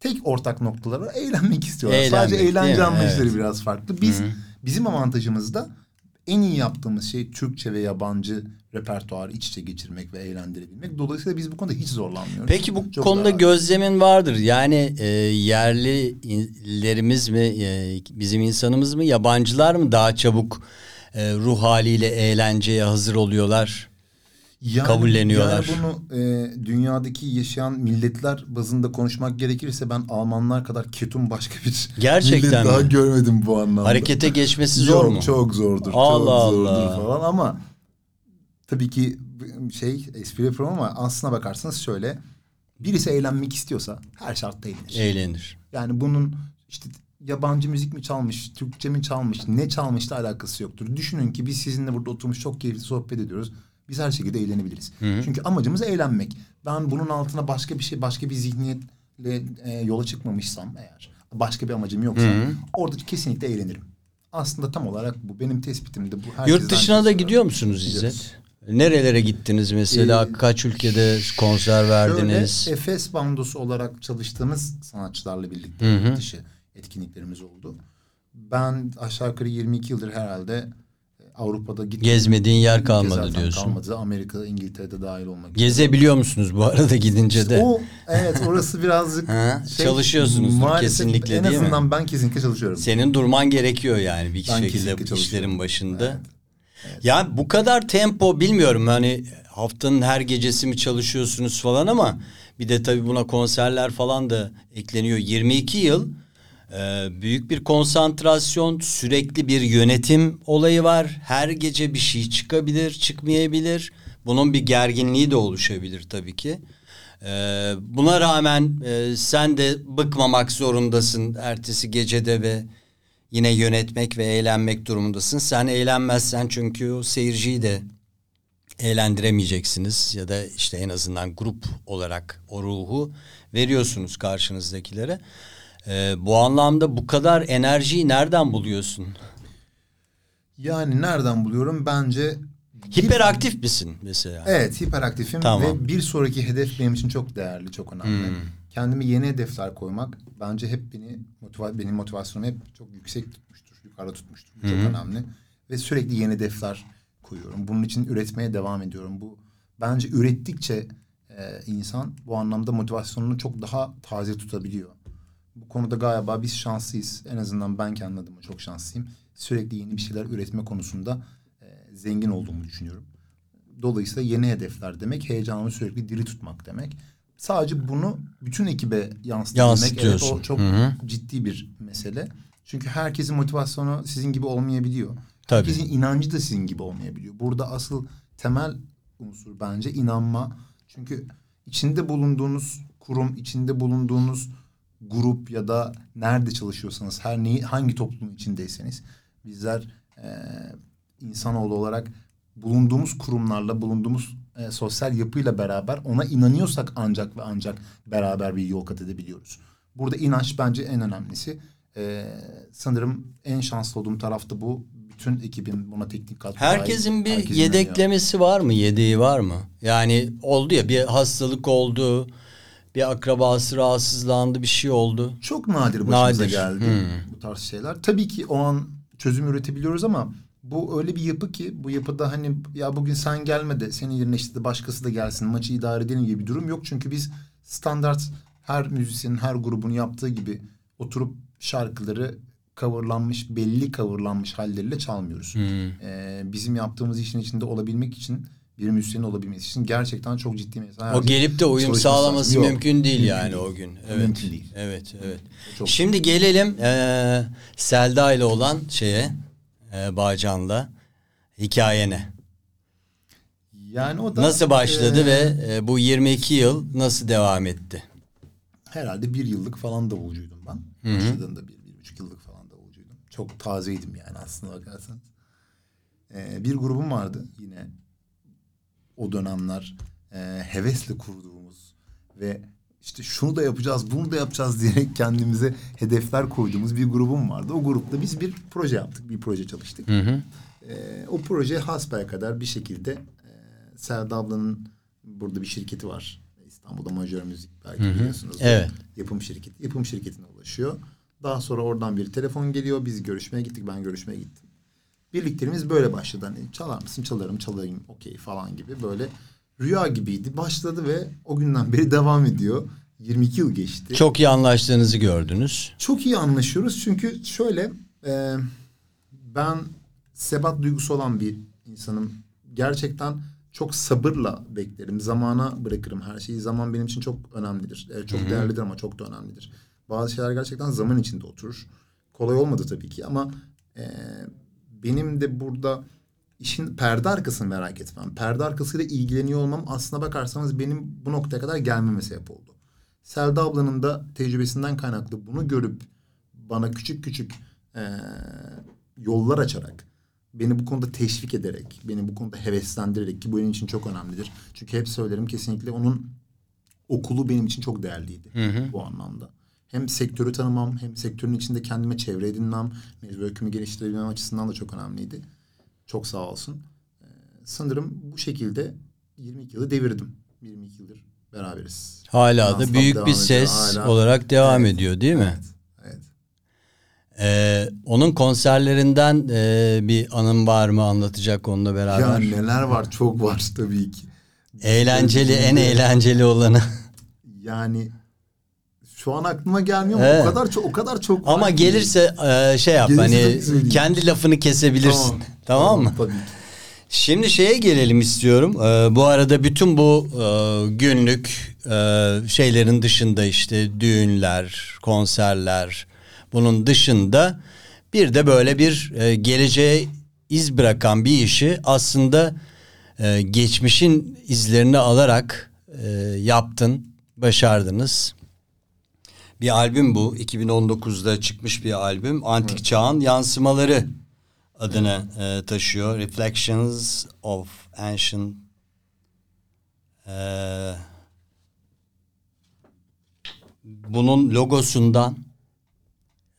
E: Tek ortak noktaları var. Eğlenmek istiyorlar.
D: Eğlenmek,
E: Sadece eğlence anlayışları
D: Evet.
E: biraz farklı. Biz bizim avantajımız da en iyi yaptığımız şey Türkçe ve yabancı repertuarı iç içe geçirmek ve eğlendirebilmek. Dolayısıyla biz bu konuda hiç zorlanmıyoruz.
D: Peki bu
E: Çok
D: konuda
E: rahat.
D: gözlemin vardır. Yani e, yerlilerimiz mi, e, bizim insanımız mı, yabancılar mı daha çabuk e, ruh haliyle eğlenceye hazır oluyorlar?
E: Yani-
D: kabulleniyorlar.
E: Yani bunu e, dünyadaki yaşayan milletler bazında konuşmak gerekirse ben Almanlar kadar ketum başka bir
D: Gerçekten
E: millet daha
D: mi?
E: görmedim bu anlamda.
D: Harekete geçmesi zor
E: Yok,
D: mu?
E: Çok zordur.
D: Allah
E: çok zordur
D: Allah.
E: falan ama tabii ki şey espri yapıyorum ama aslına bakarsanız şöyle birisi eğlenmek istiyorsa her şartta eğlenir.
D: Eğlenir.
E: Yani bunun işte yabancı müzik mi çalmış, Türkçe mi çalmış, ne çalmışla alakası yoktur. Düşünün ki biz sizinle burada oturmuş çok keyifli sohbet ediyoruz. Biz her şekilde eğlenebiliriz. Çünkü amacımız eğlenmek. Ben bunun altına başka bir şey, başka bir zihniyetle e, yola çıkmamışsam eğer, başka bir amacım yoksa orada kesinlikle eğlenirim. Aslında tam olarak bu benim tespitim de bu.
D: Yurt dışına da gidiyor musunuz. İzzet? Nerelere gittiniz mesela?
E: Ee,
D: Kaç ülkede konser verdiniz?
E: Şöyle Efes bandosu olarak çalıştığımız sanatçılarla birlikte yurt dışı etkinliklerimiz oldu. Ben aşağı yukarı 22 yıldır herhalde Avrupa'da gittim.
D: Gezmediğin yer kalmadı diyorsun.
E: Kalmadı. Amerika, İngiltere'de dahil olmak üzere.
D: Gezebiliyor musunuz bu arada gidince de?
E: O evet orası birazcık (laughs)
D: Ha,
E: şey,
D: çalışıyorsunuzdur
E: maalesef
D: kesinlikle
E: en
D: değil mi?
E: azından ben kesinlikle çalışıyorum.
D: Senin durman gerekiyor yani bir
E: Ben
D: şekilde işlerin başında.
E: Evet.
D: Ya bu kadar tempo bilmiyorum hani haftanın her gecesi mi çalışıyorsunuz falan ama bir de tabii buna konserler falan da ekleniyor. 22 yıl e, büyük bir konsantrasyon, sürekli bir yönetim olayı var. Her gece bir şey çıkabilir, çıkmayabilir. Bunun bir gerginliği de oluşabilir tabii ki. E, buna rağmen e, sen de bıkmamak zorundasın ertesi gecede ve yine yönetmek ve eğlenmek durumundasın. Sen eğlenmezsen çünkü o seyirciyi de eğlendiremeyeceksiniz ya da işte en azından grup olarak o ruhu veriyorsunuz karşınızdakilere. Ee, bu anlamda bu kadar enerjiyi nereden buluyorsun?
E: Yani nereden buluyorum? Bence bir-
D: Hiperaktif misin mesela?
E: Evet hiperaktifim
D: Tamam.
E: ve bir sonraki hedef benim için çok değerli, çok önemli. Kendime yeni hedefler koymak bence hep beni motiva benim motivasyonumu hep çok yüksek tutmuştur, yukarıda tutmuştur. Bu çok önemli ve sürekli yeni hedefler koyuyorum. Bunun için üretmeye devam ediyorum. Bu bence ürettikçe e, insan bu anlamda motivasyonunu çok daha taze tutabiliyor. Bu konuda galiba biz şanslıyız. En azından ben kendi adıma çok şanslıyım. Sürekli yeni bir şeyler üretme konusunda e, zengin olduğumu düşünüyorum. Dolayısıyla yeni hedefler demek, heyecanımı sürekli diri tutmak demek. Sadece bunu bütün ekibe yansıtabilmek evet, o çok
D: Hı hı.
E: ciddi bir mesele. Çünkü herkesin motivasyonu sizin gibi olmayabiliyor.
D: Tabii.
E: Herkesin inancı da sizin gibi olmayabiliyor. Burada asıl temel unsur bence inanma. Çünkü içinde bulunduğunuz kurum, içinde bulunduğunuz grup ya da nerede çalışıyorsanız, her neyi hangi toplumun içindeyseniz bizler eee insanoğlu olarak bulunduğumuz kurumlarla, bulunduğumuz e, sosyal yapıyla beraber ona inanıyorsak ancak ve ancak beraber bir yol kat edebiliyoruz. Burada inanç bence en önemlisi. Eee, sanırım en şanslı olduğum taraf da bu. Bütün ekibin buna teknik katkı
D: Herkesin bir
E: herkesin
D: yedeklemesi var mı? Yedeği var mı? Yani oldu ya bir hastalık oldu, bir akrabası rahatsızlandı, bir şey oldu.
E: Çok nadir başımıza
D: Nadir.
E: geldi
D: Hmm.
E: bu tarz şeyler. Tabii ki o an çözüm üretebiliyoruz ama bu öyle bir yapı ki bu yapıda hani ya bugün sen gelme de senin yerine işte de başkası da gelsin maçı idare edelim gibi bir durum yok. Çünkü biz standart her müzisyenin her grubun yaptığı gibi oturup şarkıları coverlanmış belli coverlanmış halleriyle çalmıyoruz. Ee, bizim yaptığımız işin içinde olabilmek için bir müzisyenin olabilmesi için gerçekten çok ciddi mesela.
D: O gelip de uyum sağlaması.
E: Yok,
D: mümkün değil
E: mümkün
D: yani
E: değil.
D: o gün. Evet.
E: Mümkün değil.
D: Evet, evet.
E: Çok-
D: Şimdi gelelim eee Selda ile olan şeye, eee Bağcan'la hikayene.
E: Yani o da
D: Nasıl başladı
E: e,
D: ve e, bu 22 yıl nasıl devam etti?
E: herhalde bir yıllık falan davulcuydum ben. Başladığında bir, bir buçuk yıllık falan davulcuydum. Çok tazeydim yani aslında bakarsanız. Ee, bir grubum vardı yine o dönemler e, hevesle kurduğumuz ve işte şunu da yapacağız, bunu da yapacağız diyerek kendimize hedefler koyduğumuz bir grubum vardı. O grupta biz bir proje yaptık, bir proje çalıştık. Ee, o proje hasbelkader bir şekilde e, Selda ablanın burada bir şirketi var. İstanbul'da Majör Müzik belki biliyorsunuz.
D: Evet.
E: Yapım şirketi. Yapım şirketine ulaşıyor. Daha sonra oradan bir telefon geliyor. Biz görüşmeye gittik. Ben görüşmeye gittim. Birliklerimiz böyle başladı. Hani çalar mısın? Çalarım, çalayım. Okey falan gibi böyle rüya gibiydi. Başladı ve o günden beri devam ediyor. 22 yıl geçti.
D: Çok iyi anlaştığınızı gördünüz.
E: Çok iyi anlaşıyoruz çünkü şöyle e, ben sebat duygusu olan bir insanım. Gerçekten çok sabırla beklerim. Zamana bırakırım her şeyi. Zaman benim için çok önemlidir. E, çok değerlidir ama çok da önemlidir. Bazı şeyler gerçekten zaman içinde oturur. Kolay olmadı tabii ki ama e, benim de burada işin perde arkasını merak etmem. Perde arkasıyla ilgileniyor olmam aslına bakarsanız benim bu noktaya kadar gelmeme sebep oldu. Selda ablanın da tecrübesinden kaynaklı bunu görüp bana küçük küçük eee, yollar açarak beni bu konuda teşvik ederek, beni bu konuda heveslendirerek ki bu benim için çok önemlidir. Çünkü hep söylerim kesinlikle onun okulu benim için çok değerliydi bu anlamda. Hem sektörü tanımam hem sektörün içinde kendime çevre edinmem, mevzu öykümü geliştirebilmem açısından da çok önemliydi. Çok sağ olsun. Ee, sanırım bu şekilde 22 yılı devirdim. 22 yıldır beraberiz.
D: Hala da
E: Non-stop
D: büyük bir ses
E: Hala-
D: olarak devam
E: Evet.
D: ediyor değil mi?
E: Evet. Evet.
D: Ee, onun konserlerinden e, bir anım var mı anlatacak onunla
E: Ya
D: beraber?
E: neler var çok var tabii ki.
D: Eğlenceli en eğlenceli olanı.
E: Yani şu an aklıma gelmiyor
D: Evet.
E: o kadar çok o kadar çok var
D: Ama
E: ki.
D: gelirse e, şey yap
E: Gelirse
D: hani kendi lafını kesebilirsin. Tamam, mı?
E: Tabii.
D: Şimdi şeye gelelim istiyorum. Ee, bu arada bütün bu e, günlük e, şeylerin dışında işte düğünler, konserler bunun dışında bir de böyle bir e, geleceğe iz bırakan bir işi aslında e, geçmişin izlerini alarak e, yaptın, başardınız. Bir albüm bu. 2019'da çıkmış bir albüm. Antik Çağın Yansımaları adını e, taşıyor. Reflections of Ancient e, bunun logosundan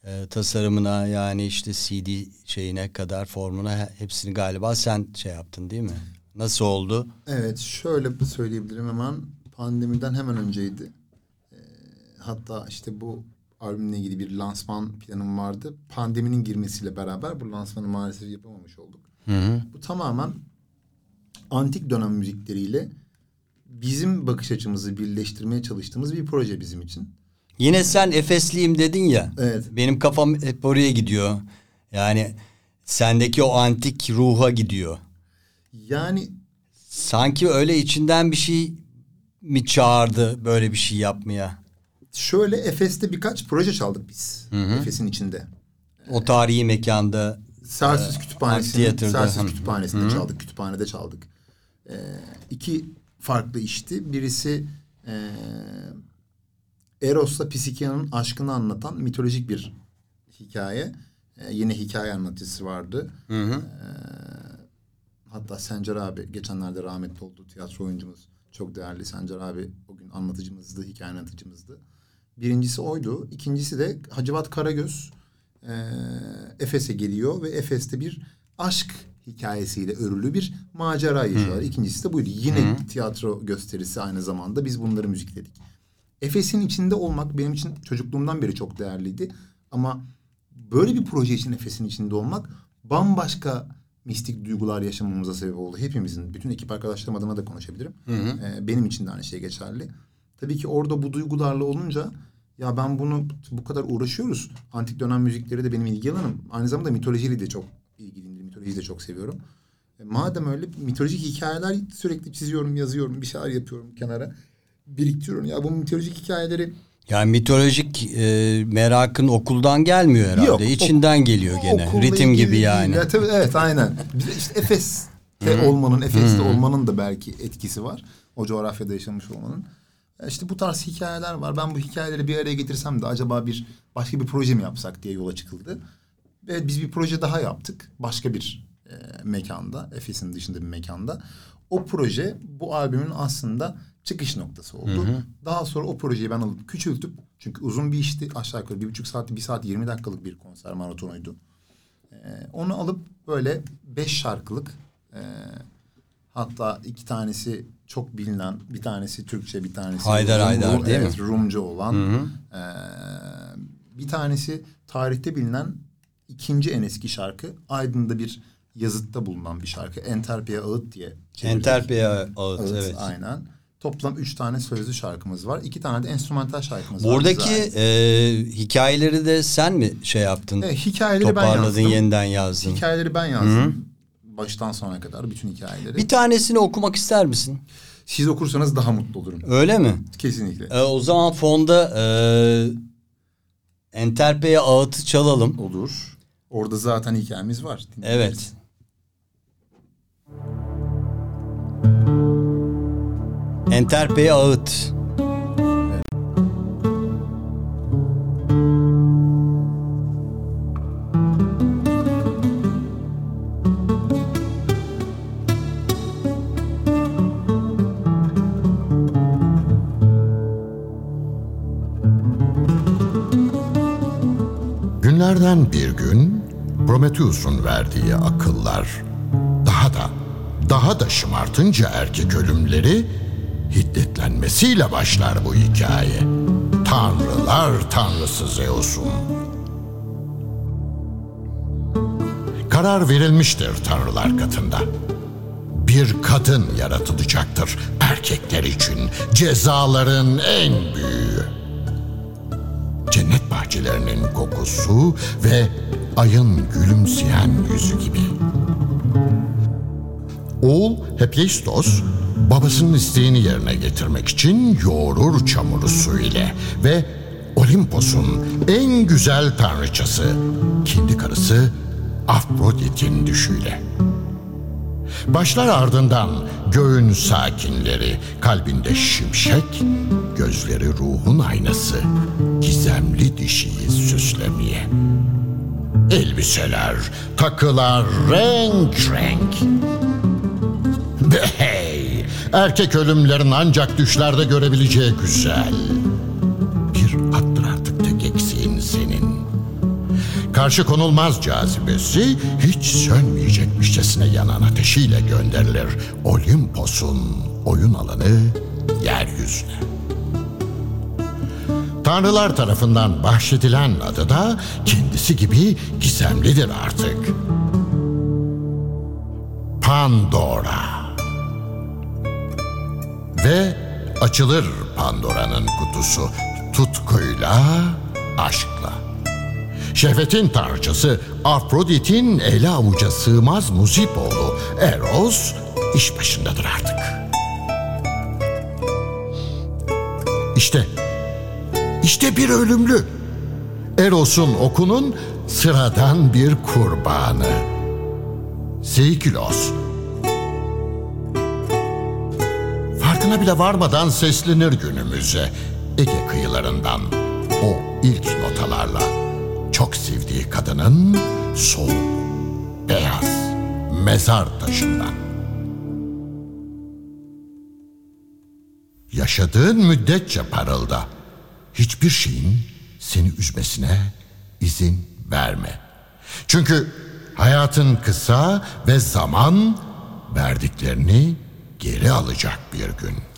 D: e, tasarımına yani işte CD şeyine kadar formuna he- hepsini galiba sen şey yaptın değil mi? Nasıl oldu?
E: Evet şöyle söyleyebilirim hemen pandemiden hemen önceydi. Hatta işte bu albümle ilgili bir lansman planım vardı. Pandeminin girmesiyle beraber bu lansmanı maalesef yapamamış olduk. Bu tamamen antik dönem müzikleriyle bizim bakış açımızı birleştirmeye çalıştığımız bir proje bizim için.
D: Yine sen Efesliyim dedin ya.
E: Evet.
D: Benim kafam hep oraya gidiyor. Yani sendeki o antik ruha gidiyor.
E: Yani
D: Sanki öyle içinden bir şey mi çağırdı böyle bir şey yapmaya?
E: Şöyle Efes'te birkaç proje çaldık biz. Efes'in içinde.
D: O tarihi mekanda
E: Sersiz Kütüphanesi'nin
D: Amfitheater'da.
E: Sersiz. Kütüphanesi'nde çaldık. Kütüphanede çaldık. Ee, iki farklı işti. Birisi ee, Eros'la Psikia'nın aşkını anlatan mitolojik bir hikaye. Ee, yine hikaye anlatıcısı vardı. Ee, hatta Sencer abi geçenlerde rahmetli oldu tiyatro oyuncumuz. Çok değerli Sencer abi o gün anlatıcımızdı, hikaye anlatıcımızdı. Birincisi oydu. İkincisi de Hacivat Karagöz e, Efes'e geliyor ve Efes'te bir aşk hikayesiyle örülü bir macera yaşıyorlar. İkincisi de buydu. Yine tiyatro gösterisi aynı zamanda biz bunları müzikledik. Efes'in içinde olmak benim için çocukluğumdan beri çok değerliydi. Ama böyle bir proje için Efes'in içinde olmak bambaşka mistik duygular yaşamamıza sebep oldu. Hepimizin, bütün ekip arkadaşlarım adına da konuşabilirim. Ee, benim için de aynı şey geçerli. Tabii ki orada bu duygularla olunca ya ben bunu bu kadar uğraşıyoruz. Antik dönem müzikleri de benim ilgi alanım. Aynı zamanda mitolojiyle de çok ilgiliyim. Mitolojiyi de çok seviyorum. E, madem öyle mitolojik hikayeler sürekli çiziyorum, yazıyorum, bir şeyler yapıyorum kenara. Biriktiriyorum. Ya bu mitolojik hikayeleri
D: yani mitolojik e, merakın okuldan gelmiyor herhalde.
E: Yok,
D: İçinden geliyor gene. Ritim gibi yani.
E: Ya, tabii, evet aynen. İşte Efes'te olmanın, Efes'te olmanın da belki etkisi var. O coğrafyada yaşamış olmanın. İşte bu tarz hikayeler var. Ben bu hikayeleri bir araya getirsem de acaba bir başka bir proje mi yapsak diye yola çıkıldı. Ve biz bir proje daha yaptık. Başka bir e, mekanda, Efes'in dışında bir mekanda. O proje bu albümün aslında çıkış noktası oldu. Daha sonra o projeyi ben alıp küçültüp çünkü uzun bir işti. Aşağı yukarı bir buçuk saat, bir saat yirmi dakikalık bir konser maratonuydu. Ee, onu alıp böyle beş şarkılık e, hatta iki tanesi çok bilinen bir tanesi Türkçe bir tanesi
D: Haydar Haydar değil mi?
E: evet, Rumca olan ee, bir tanesi tarihte bilinen ikinci en eski şarkı Aydın'da bir yazıtta bulunan bir şarkı Enterpiye Ağıt diye çevirdik.
D: Enterpiye ağıt,
E: Ağıt,
D: evet.
E: aynen. Toplam üç tane sözlü şarkımız var. İki tane de enstrümantal şarkımız var.
D: Buradaki
E: bize ait.
D: e, hikayeleri de sen mi şey yaptın?
E: Evet, hikayeleri ben
D: Toparladın,
E: yazdım.
D: yeniden yazdın.
E: Hikayeleri ben yazdım. Baştan sona kadar bütün hikayeleri.
D: Bir tanesini okumak ister misin?
E: Siz okursanız daha mutlu olurum.
D: Öyle mi?
E: Kesinlikle.
D: E, o zaman fonda e, Enterpe'ye ağıtı çalalım.
E: Olur. Orada zaten hikayemiz var.
D: Evet. Enterpe'ye ağıt.
B: Günlerden bir gün Prometheus'un verdiği akıllar daha da daha da şımartınca erkek ölümleri hiddetlenmesiyle başlar bu hikaye. Tanrılar tanrısı Zeus'un. Karar verilmiştir tanrılar katında. Bir kadın yaratılacaktır erkekler için cezaların en büyüğü. Cennet bahçelerinin kokusu ve ayın gülümseyen yüzü gibi. Oğul Hephaistos babasının isteğini yerine getirmek için yoğurur çamuru su ile ve Olimpos'un en güzel tanrıçası kendi karısı Afrodit'in düşüyle. Başlar ardından göğün sakinleri, kalbinde şimşek, gözleri ruhun aynası, gizemli dişiyi süslemeye. Elbiseler, takılar renk renk. Hey, erkek ölümlerin ancak düşlerde görebileceği güzel. Karşı konulmaz cazibesi hiç sönmeyecekmişçesine yanan ateşiyle gönderilir Olimpos'un oyun alanı yeryüzüne. Tanrılar tarafından bahşedilen adı da kendisi gibi gizemlidir artık. Pandora. Ve açılır Pandora'nın kutusu tutkuyla, aşkla. Şehvetin tanrıçası Afrodit'in ele avuca sığmaz muzip oğlu Eros iş başındadır artık. İşte, işte bir ölümlü. Eros'un okunun sıradan bir kurbanı. Seikilos. Farkına bile varmadan seslenir günümüze Ege kıyılarından o ilk notalarla çok sevdiği kadının soğuk, beyaz mezar taşından. Yaşadığın müddetçe parılda. Hiçbir şeyin seni üzmesine izin verme. Çünkü hayatın kısa ve zaman verdiklerini geri alacak bir gün.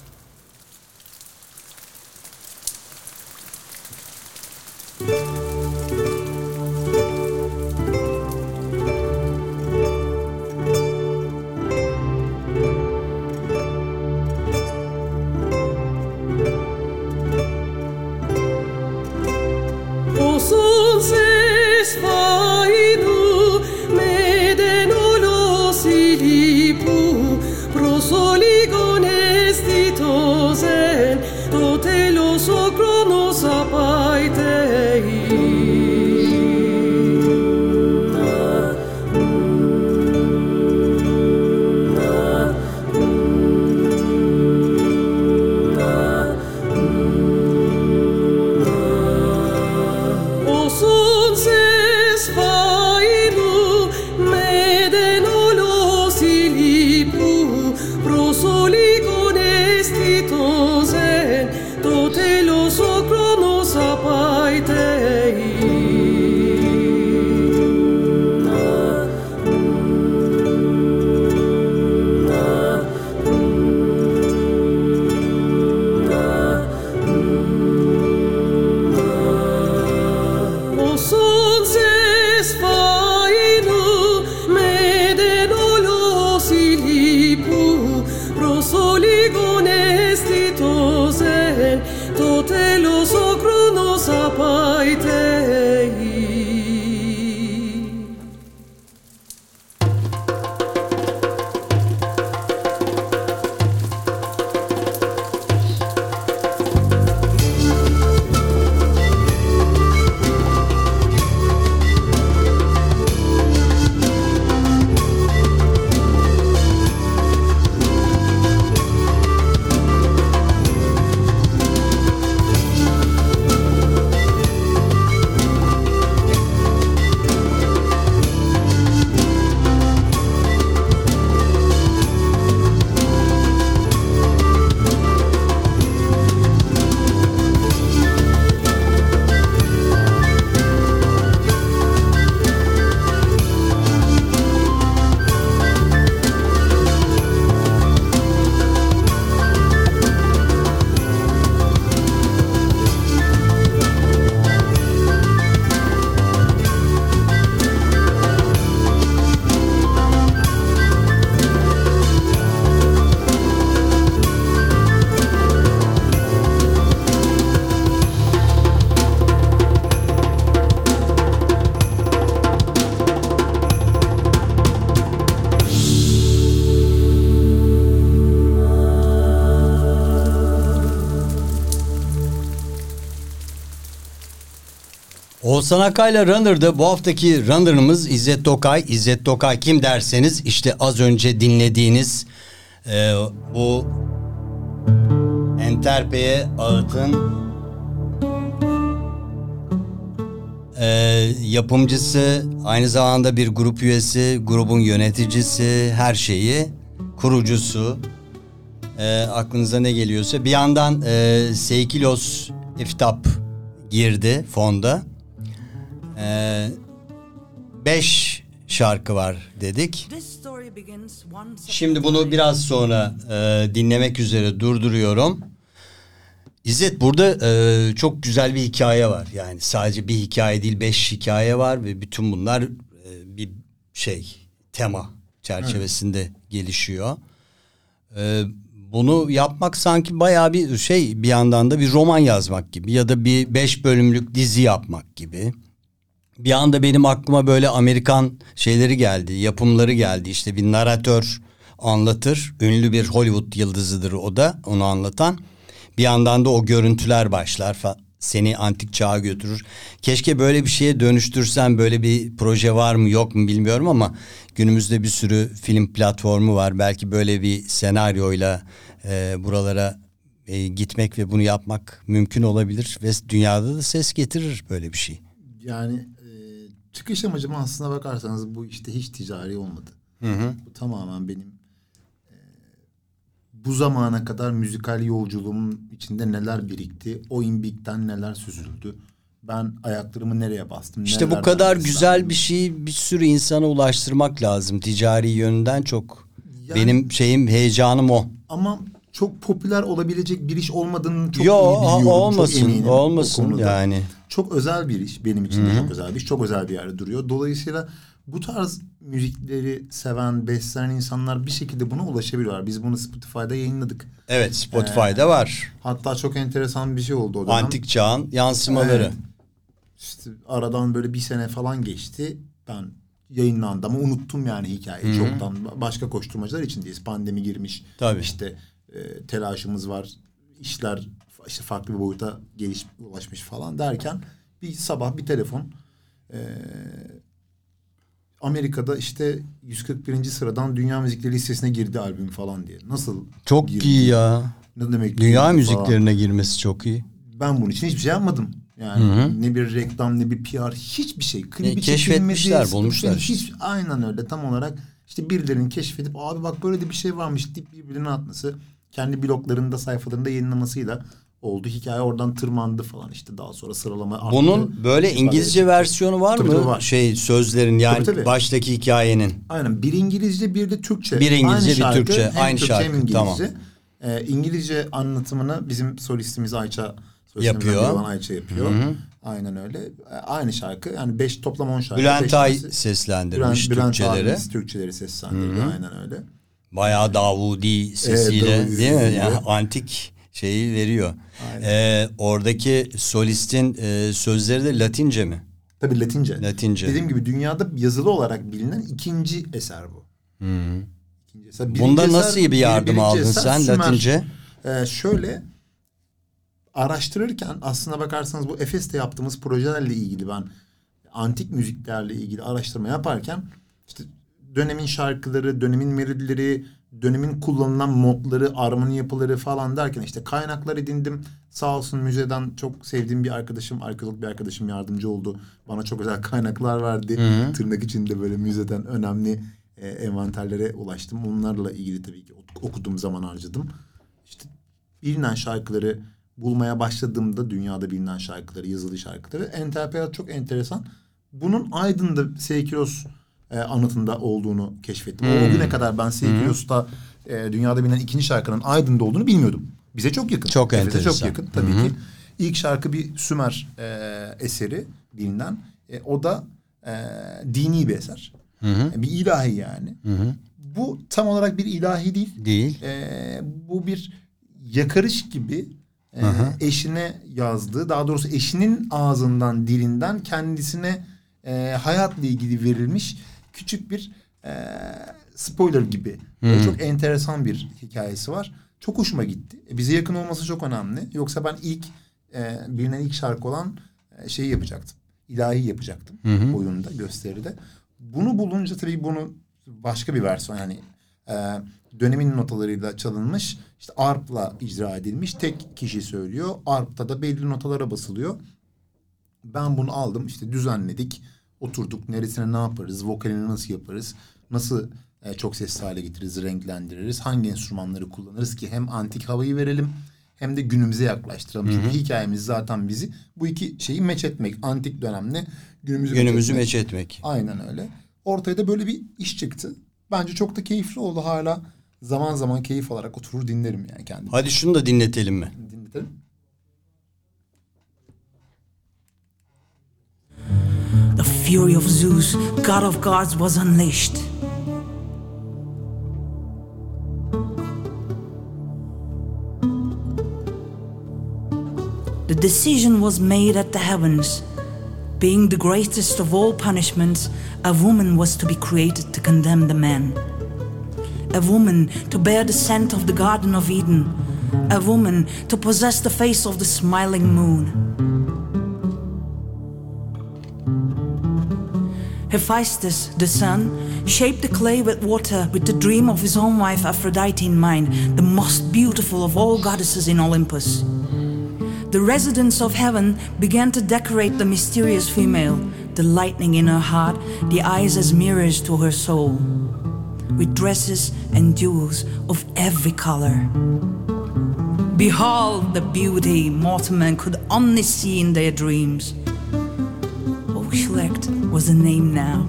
D: Oğuzhan Akay'la Runner'da bu haftaki Runner'ımız İzzet Tokay. İzzet Tokay kim derseniz işte az önce dinlediğiniz e, bu Enterpe'ye ağıtın e, yapımcısı, aynı zamanda bir grup üyesi, grubun yöneticisi, her şeyi, kurucusu. E, aklınıza ne geliyorsa. Bir yandan e, Seykilos İftap girdi fonda. E, beş şarkı var dedik. Şimdi bunu biraz sonra e, dinlemek üzere durduruyorum. İzzet burada e, çok güzel bir hikaye var. Yani sadece bir hikaye değil beş hikaye var ve bütün bunlar e, bir şey tema çerçevesinde gelişiyor. E, bunu yapmak sanki bayağı bir şey bir yandan da bir roman yazmak gibi ya da bir beş bölümlük dizi yapmak gibi. Bir anda benim aklıma böyle Amerikan şeyleri geldi, yapımları geldi. İşte bir naratör anlatır. Ünlü bir Hollywood yıldızıdır o da onu anlatan. Bir yandan da o görüntüler başlar falan. Seni antik çağa götürür. Keşke böyle bir şeye dönüştürsen böyle bir proje var mı yok mu bilmiyorum ama günümüzde bir sürü film platformu var. Belki böyle bir senaryoyla e, buralara e, gitmek ve bunu yapmak mümkün olabilir ve dünyada da ses getirir böyle bir şey.
E: Yani çıkış amacım aslına bakarsanız bu işte hiç ticari olmadı. Bu tamamen benim e, bu zamana kadar müzikal yolculuğum içinde neler birikti, o imbikten neler süzüldü. Ben ayaklarımı nereye bastım?
D: İşte bu kadar güzel bir şeyi bir sürü insana ulaştırmak lazım. Ticari yönden çok.
E: Yani-
D: Benim şeyim heyecanım o.
E: Ama çok popüler olabilecek bir iş olmadığını çok
D: Yo
E: iyi biliyorum. çok
D: olmasın
E: eminim o
D: olmasın yani.
E: Çok özel bir iş. Benim için de çok özel bir iş. Çok özel bir yerde duruyor. Dolayısıyla bu tarz müzikleri seven, besleyen insanlar bir şekilde buna ulaşabiliyorlar. Biz bunu Spotify'da yayınladık.
D: Evet Spotify'da var.
E: Hatta çok enteresan bir şey oldu o dönem.
D: Antik çağın yansımaları.
E: Evet. İşte aradan böyle bir sene falan geçti. Ben yayınlandı ama unuttum yani hikayeyi çoktan. Başka koşturmacılar içindeyiz. Pandemi girmiş.
D: Tabii.
E: İşte e, telaşımız var. İşler işte farklı bir boyuta geliş ulaşmış falan derken bir sabah bir telefon e, Amerika'da işte 141. sıradan dünya müzikleri listesine girdi albüm falan diye. Nasıl
D: Çok
E: girdi?
D: iyi ya.
E: Ne demek
D: Dünya
E: girdi falan?
D: müziklerine girmesi çok iyi.
E: Ben bunun için hiçbir şey yapmadım. Yani ne bir reklam ne bir PR hiçbir şey. Klibi
D: E, keşfetmişler, bulmuşlar
E: hiç, aynen öyle tam olarak işte birilerinin keşfedip abi bak böyle de bir şey varmış deyip birbirine atması kendi bloglarında sayfalarında yayınlamasıyla oldu. Hikaye oradan tırmandı falan işte daha sonra sıralama arttı.
D: Bunun böyle İngilizce versiyonu var
E: Tabii,
D: mı?
E: tabii var.
D: Şey sözlerin yani
E: Tabii, tabii.
D: baştaki hikayenin.
E: Aynen bir İngilizce bir de Türkçe.
D: Bir İngilizce,
E: Aynı
D: bir
E: şarkı,
D: Türkçe.
E: hem
D: Aynı
E: Türkçe hem
D: şarkı,
E: İngilizce.
D: tamam.
E: Ee, İngilizce anlatımını bizim solistimiz Ayça
D: Yapıyor.
E: olan Ayça yapıyor. Aynen öyle. Ee, aynı şarkı. Yani beş toplam on şarkı.
D: Bülent Ay seslendirmiş
E: Bülent, Bülent
D: Türkçeleri.
E: abimiz Türkçeleri seslendiriyor. Aynen öyle.
D: Bayağı Davudi sesiyle
E: Davudi
D: değil mi? Yani antik şeyi veriyor. Ee, oradaki solistin e, sözleri de Latince mi?
E: Tabii Latince.
D: Latince.
E: Dediğim gibi dünyada yazılı olarak bilinen ikinci eser bu. İkinci eser. Birinci
D: Bunda
E: eser-
D: nasıl bir yardım aldın
E: eser
D: sen
E: Sümer.
D: Latince?
E: Ee, şöyle araştırırken aslına bakarsanız bu Efes'te yaptığımız projelerle ilgili ben antik müziklerle ilgili araştırma yaparken işte dönemin şarkıları, dönemin melodileri, dönemin kullanılan modları, armoni yapıları falan derken işte kaynaklar edindim. Sağ olsun müzeden çok sevdiğim bir arkadaşım, arkeolog bir arkadaşım yardımcı oldu. Bana çok özel (laughs) kaynaklar verdi. Tırnak içinde böyle müzeden önemli e, envanterlere ulaştım. Onlarla ilgili tabii ki ok- okuduğum zaman harcadım. İşte bilinen şarkıları bulmaya başladığımda dünyada bilinen şarkıları, yazılı şarkıları Enterpeyat çok enteresan. Bunun Aydın'da Seykiros e, anıtında olduğunu keşfettim. O, o güne kadar ben Seykiros'ta e, dünyada bilinen ikinci şarkının Aydın'da olduğunu bilmiyordum. Bize çok yakın.
D: Çok
E: Efes'e
D: enteresan.
E: çok yakın tabii ki. İlk şarkı bir Sümer e, eseri bilinen. E, o da e, dini bir eser. E, bir ilahi yani. Bu tam olarak bir ilahi değil.
D: Değil.
E: Ee, bu bir yakarış gibi e, eşine yazdığı, daha doğrusu eşinin ağzından, dilinden kendisine e, hayatla ilgili verilmiş küçük bir e, spoiler gibi. Böyle çok enteresan bir hikayesi var. Çok hoşuma gitti. E, bize yakın olması çok önemli. Yoksa ben ilk e, bilinen ilk şarkı olan e, şeyi yapacaktım. ilahi yapacaktım oyunda gösteride. Bunu bulunca tabii bunu başka bir versiyon yani e, dönemin notalarıyla çalınmış işte arpla icra edilmiş tek kişi söylüyor. Arpta da belli notalara basılıyor. Ben bunu aldım işte düzenledik. Oturduk neresine ne yaparız, vokalini nasıl yaparız, nasıl e, çok sesli hale getiririz, renklendiririz, hangi enstrümanları kullanırız ki hem antik havayı verelim hem de günümüze yaklaştıralım. Çünkü hikayemiz zaten bizi bu iki şeyi meç etmek. Antik dönemle günümüzü,
D: Günümüzü
E: etmek.
D: meç etmek.
E: Aynen öyle. Ortaya da böyle bir iş çıktı. Bence çok da keyifli oldu hala. Zaman zaman keyif alarak oturur dinlerim yani kendimi.
D: Hadi şunu da dinletelim mi?
E: Dinletelim.
F: Fury of Zeus, god of gods, was unleashed. The decision was made at the heavens. Being the greatest of all punishments, a woman was to be created to condemn the man. A woman to bear the scent of the Garden of Eden. A woman to possess the face of the smiling moon. Hephaestus, the sun, shaped the clay with water with the dream of his own wife Aphrodite in mind, the most beautiful of all goddesses in Olympus. The residents of heaven began to decorate the mysterious female, the lightning in her heart, the eyes as mirrors to her soul, with dresses and jewels of every color. Behold the beauty mortal men could only see in their dreams. Was a name now.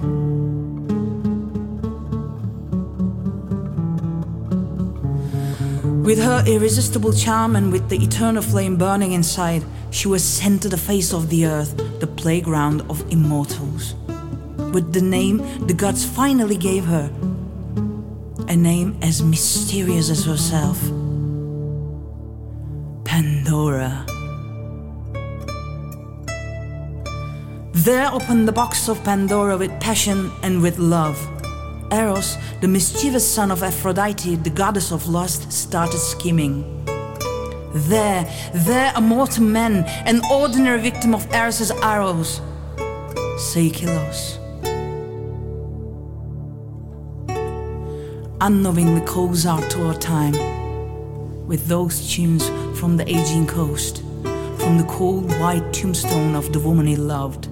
F: With her irresistible charm and with the eternal flame burning inside, she was sent to the face of the earth, the playground of immortals. With the name the gods finally gave her, a name as mysterious as herself Pandora. There opened the box of Pandora with passion and with love. Eros, the mischievous son of Aphrodite, the goddess of lust, started scheming. There, there, a mortal man, an ordinary victim of Eris's arrows, Seikilos. Unknowingly calls out to our time with those tunes from the aging coast, from the cold white tombstone of the woman he loved.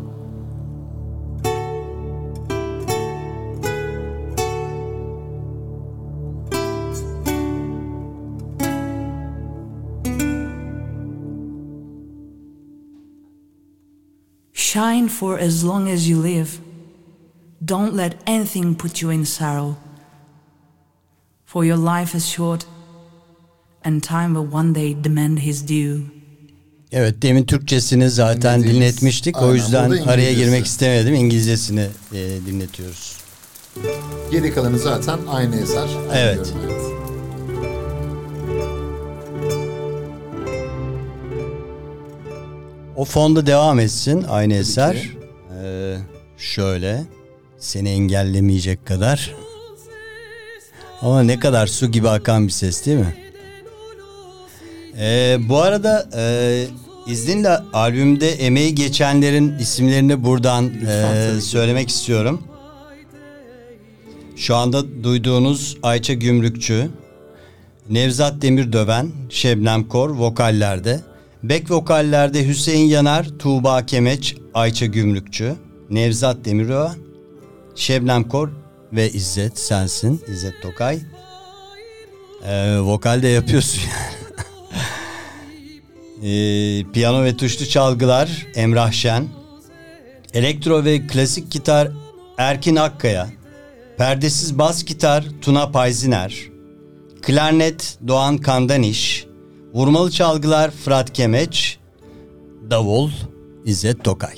F: Shine for as long as you live. Don't let anything put you in sorrow. For your life is short, and time will one day demand his due.
D: Evet demin Türkçesini zaten
E: Dinlediğimiz-
D: dinletmiştik. o
E: Aynen,
D: yüzden
E: burada
D: araya girmek istemedim. İngilizcesini e, dinletiyoruz.
E: Geri kalanı zaten aynı eser. Aynı
D: Evet.
E: yorum,
D: O fonda devam etsin aynı eser. Ee, şöyle seni engellemeyecek kadar. (laughs) Ama ne kadar su gibi akan bir ses değil mi? Ee, bu arada e, izninle albümde emeği geçenlerin isimlerini buradan e, söylemek istiyorum. Şu anda duyduğunuz Ayça Gümrükçü, Nevzat Demirdöven, Şebnem Kor vokallerde. Back vokallerde Hüseyin Yanar, Tuğba Kemeç, Ayça Gümrükçü, Nevzat Demirdöven, Şebnem Kor ve İzzet sensin, İzzet Tokay. Ee, vokalde yapıyorsun yani. (laughs) Ee, piyano ve tuşlu çalgılar Emrah Şen. Elektro ve klasik gitar Erkin Akkaya. Perdesiz bas gitar Tuna Payziner. Klarnet Doğan Kandaniş. Vurmalı çalgılar Fırat Kemeç. Davul İzzet Tokay.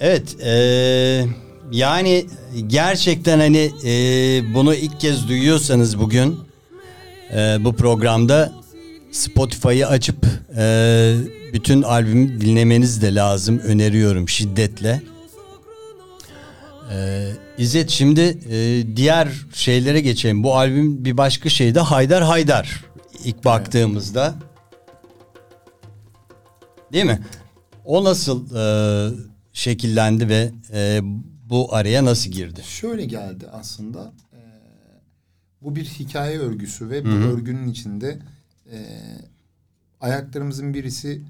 D: Evet eee, yani gerçekten hani eee, bunu ilk kez duyuyorsanız bugün eee, bu programda Spotify'ı açıp eee, bütün albümü dinlemeniz de lazım öneriyorum şiddetle. Ee, İzzet şimdi e, diğer şeylere geçelim. Bu albüm bir başka şey de Haydar Haydar. İlk baktığımızda. Değil mi? O nasıl e, şekillendi ve e, bu araya nasıl girdi?
E: Şöyle geldi aslında. Ee, bu bir hikaye örgüsü ve bu örgünün içinde e, ayaklarımızın birisi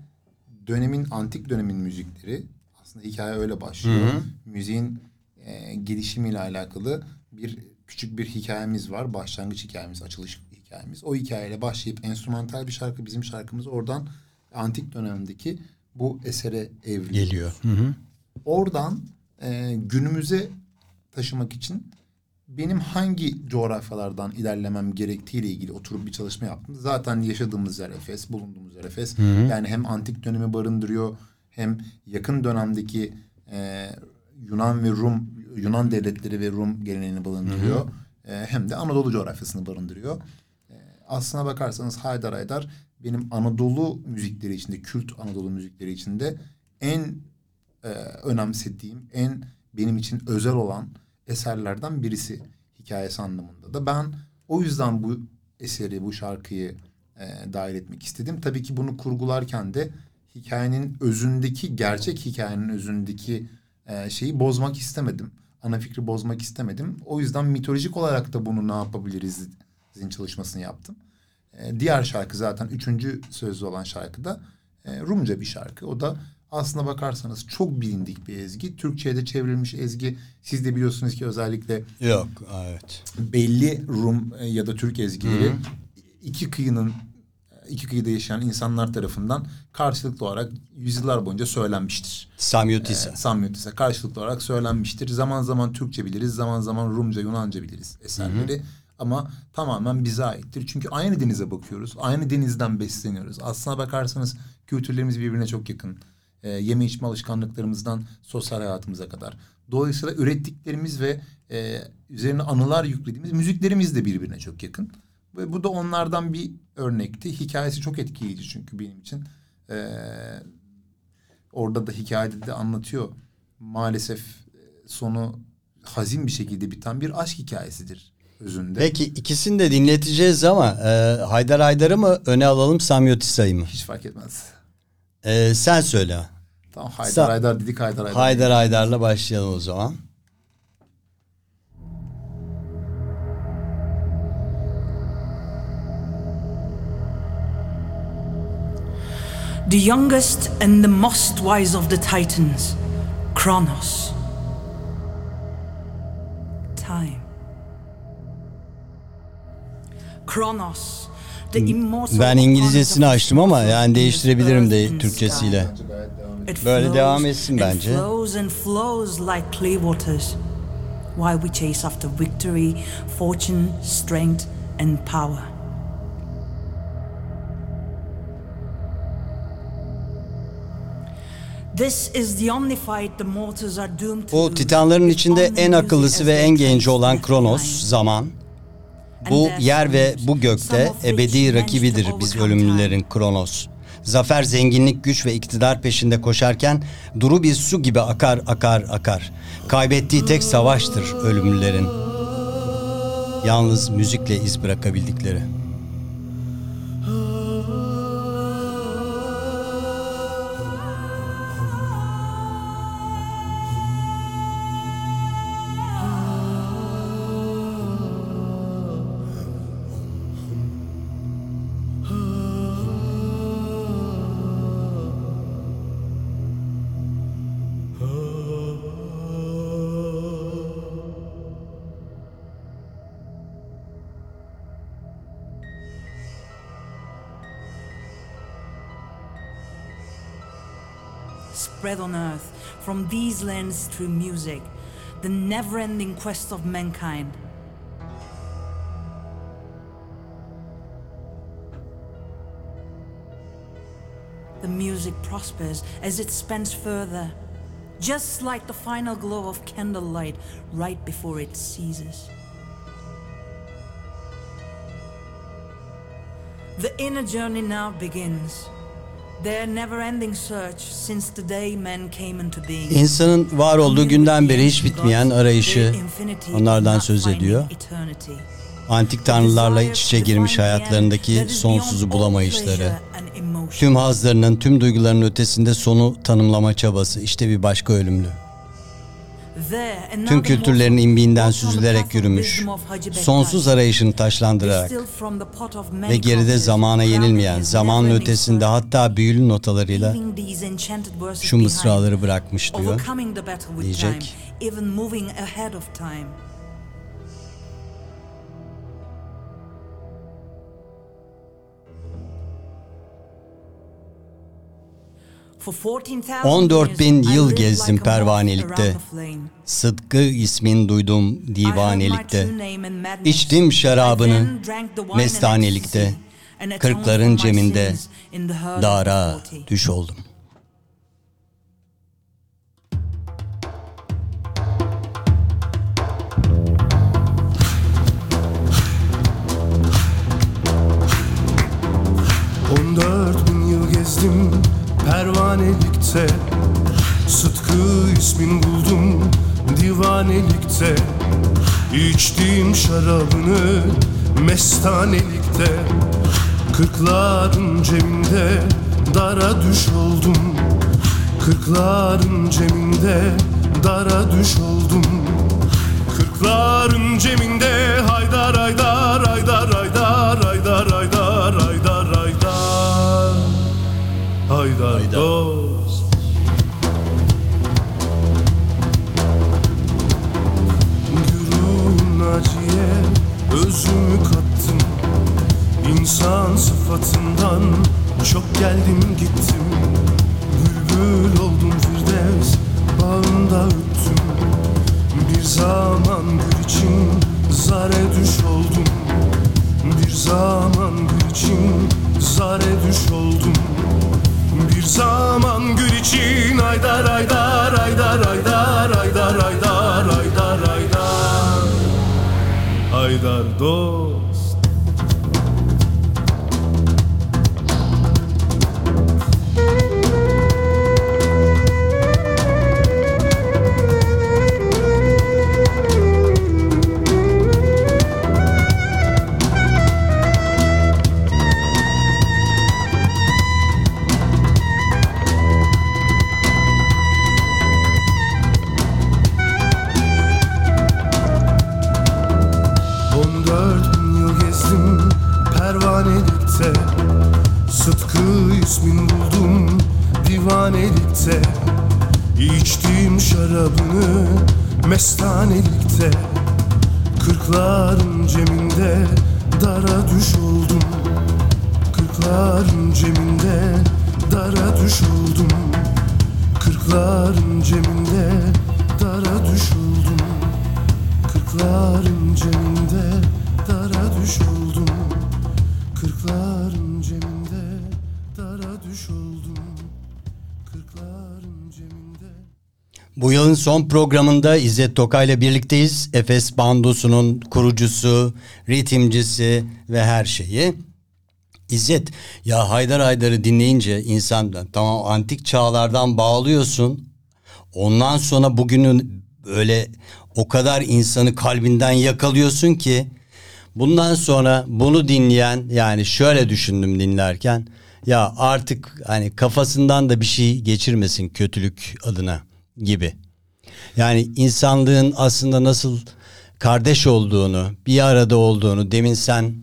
E: dönemin antik dönemin müzikleri. Aslında hikaye öyle başlıyor. Müziğin e, gelişimiyle alakalı bir küçük bir hikayemiz var. Başlangıç hikayemiz, açılış hikayemiz. O hikayeyle başlayıp enstrümantal bir şarkı bizim şarkımız oradan antik dönemdeki bu esere evriliyor.
D: Geliyor. Hı hı.
E: Oradan e, günümüze taşımak için benim hangi coğrafyalardan ilerlemem gerektiğiyle ilgili oturup bir çalışma yaptım. Zaten yaşadığımız yer Efes, bulunduğumuz yer Efes. Yani hem antik dönemi barındırıyor hem yakın dönemdeki e, Yunan ve Rum, Yunan devletleri ve Rum geleneğini barındırıyor. E, hem de Anadolu coğrafyasını barındırıyor. Aslına bakarsanız Haydar Haydar benim Anadolu müzikleri içinde, kült Anadolu müzikleri içinde en e, önemsediğim, en benim için özel olan eserlerden birisi hikayesi anlamında da. Ben o yüzden bu eseri, bu şarkıyı e, dahil etmek istedim. Tabii ki bunu kurgularken de hikayenin özündeki, gerçek hikayenin özündeki e, şeyi bozmak istemedim. Ana fikri bozmak istemedim. O yüzden mitolojik olarak da bunu ne yapabiliriz zin çalışmasını yaptım. E, diğer şarkı zaten üçüncü sözlü olan şarkı da e, Rumca bir şarkı. O da aslına bakarsanız çok bilindik bir ezgi. Türkçe'ye de çevrilmiş ezgi. Siz de biliyorsunuz ki özellikle
D: Yok, evet.
E: belli Rum e, ya da Türk ezgileri iki kıyının e, iki kıyıda yaşayan insanlar tarafından karşılıklı olarak yüzyıllar boyunca söylenmiştir.
D: Samyotisa.
E: E, Samyotisa karşılıklı olarak söylenmiştir. Zaman zaman Türkçe biliriz, zaman zaman Rumca, Yunanca biliriz eserleri. Ama tamamen bize aittir. Çünkü aynı denize bakıyoruz. Aynı denizden besleniyoruz. Aslına bakarsanız kültürlerimiz birbirine çok yakın. E, yeme içme alışkanlıklarımızdan sosyal hayatımıza kadar. Dolayısıyla ürettiklerimiz ve e, üzerine anılar yüklediğimiz müziklerimiz de birbirine çok yakın. Ve bu da onlardan bir örnekti. Hikayesi çok etkileyici çünkü benim için. E, orada da hikayede de anlatıyor. Maalesef e, sonu hazin bir şekilde biten bir aşk hikayesidir özünde.
D: Peki ikisini de dinleteceğiz ama e, Haydar Haydar'ı mı öne alalım Samyotisa'yı mı?
E: Hiç fark etmez.
D: E, sen söyle.
E: Tamam Haydar
D: Sa-
E: Haydar dedik Haydar Haydar.
D: Haydar Haydar'la başlayalım o zaman.
F: The youngest and the most wise of the Titans, Kronos. Time.
D: Ben İngilizcesini açtım ama yani değiştirebilirim de Türkçesiyle. Böyle devam etsin bence.
F: while we chase after victory, fortune, strength, and power. This is the only fight the mortals are doomed to
D: Bu
F: lose.
D: Titanların içinde en akıllısı ve en genci olan Kronos, zaman. Bu yer ve bu gökte ebedi rakibidir biz ölümlülerin Kronos. Zafer, zenginlik, güç ve iktidar peşinde koşarken duru bir su gibi akar akar akar. Kaybettiği tek savaştır ölümlülerin. Yalnız müzikle iz bırakabildikleri.
F: Spread on earth from these lands through music, the never ending quest of mankind. The music prospers as it spans further, just like the final glow of candlelight right before it ceases. The inner journey now begins.
D: İnsanın var olduğu günden beri hiç bitmeyen arayışı onlardan söz ediyor. Antik tanrılarla iç içe girmiş hayatlarındaki sonsuzu bulamayışları. Tüm hazlarının, tüm duyguların ötesinde sonu tanımlama çabası. İşte bir başka ölümlü. Tüm kültürlerin imbiğinden süzülerek yürümüş, sonsuz arayışını taşlandırarak ve geride zamana yenilmeyen, zamanın ötesinde hatta büyülü notalarıyla şu mısraları bırakmış diyor, diyecek. 14 bin yıl gezdim pervanelikte. Sıdkı ismin duydum divanelikte. İçtim şarabını mestanelikte. Kırkların ceminde dara düş oldum.
G: On dört bin yıl gezdim pervanelikte Sıtkı ismin buldum divanelikte. İçtiğim şarabını mestanelikte. Kırkların ceminde dara düş oldum. Kırkların ceminde dara düş oldum. Kırkların ceminde haydar haydar haydar haydar haydar haydar haydar. Haydar dost. Gürün acıya özümü kattım. İnsan sıfatından çok geldim gittim
D: son programında İzzet Tokay ile birlikteyiz. Efes Bandosu'nun kurucusu, ritimcisi ve her şeyi. İzzet, ya Haydar Haydar'ı dinleyince insan tamam antik çağlardan bağlıyorsun. Ondan sonra bugünün böyle o kadar insanı kalbinden yakalıyorsun ki bundan sonra bunu dinleyen yani şöyle düşündüm dinlerken ya artık hani kafasından da bir şey geçirmesin kötülük adına gibi. Yani insanlığın aslında nasıl kardeş olduğunu, bir arada olduğunu demin sen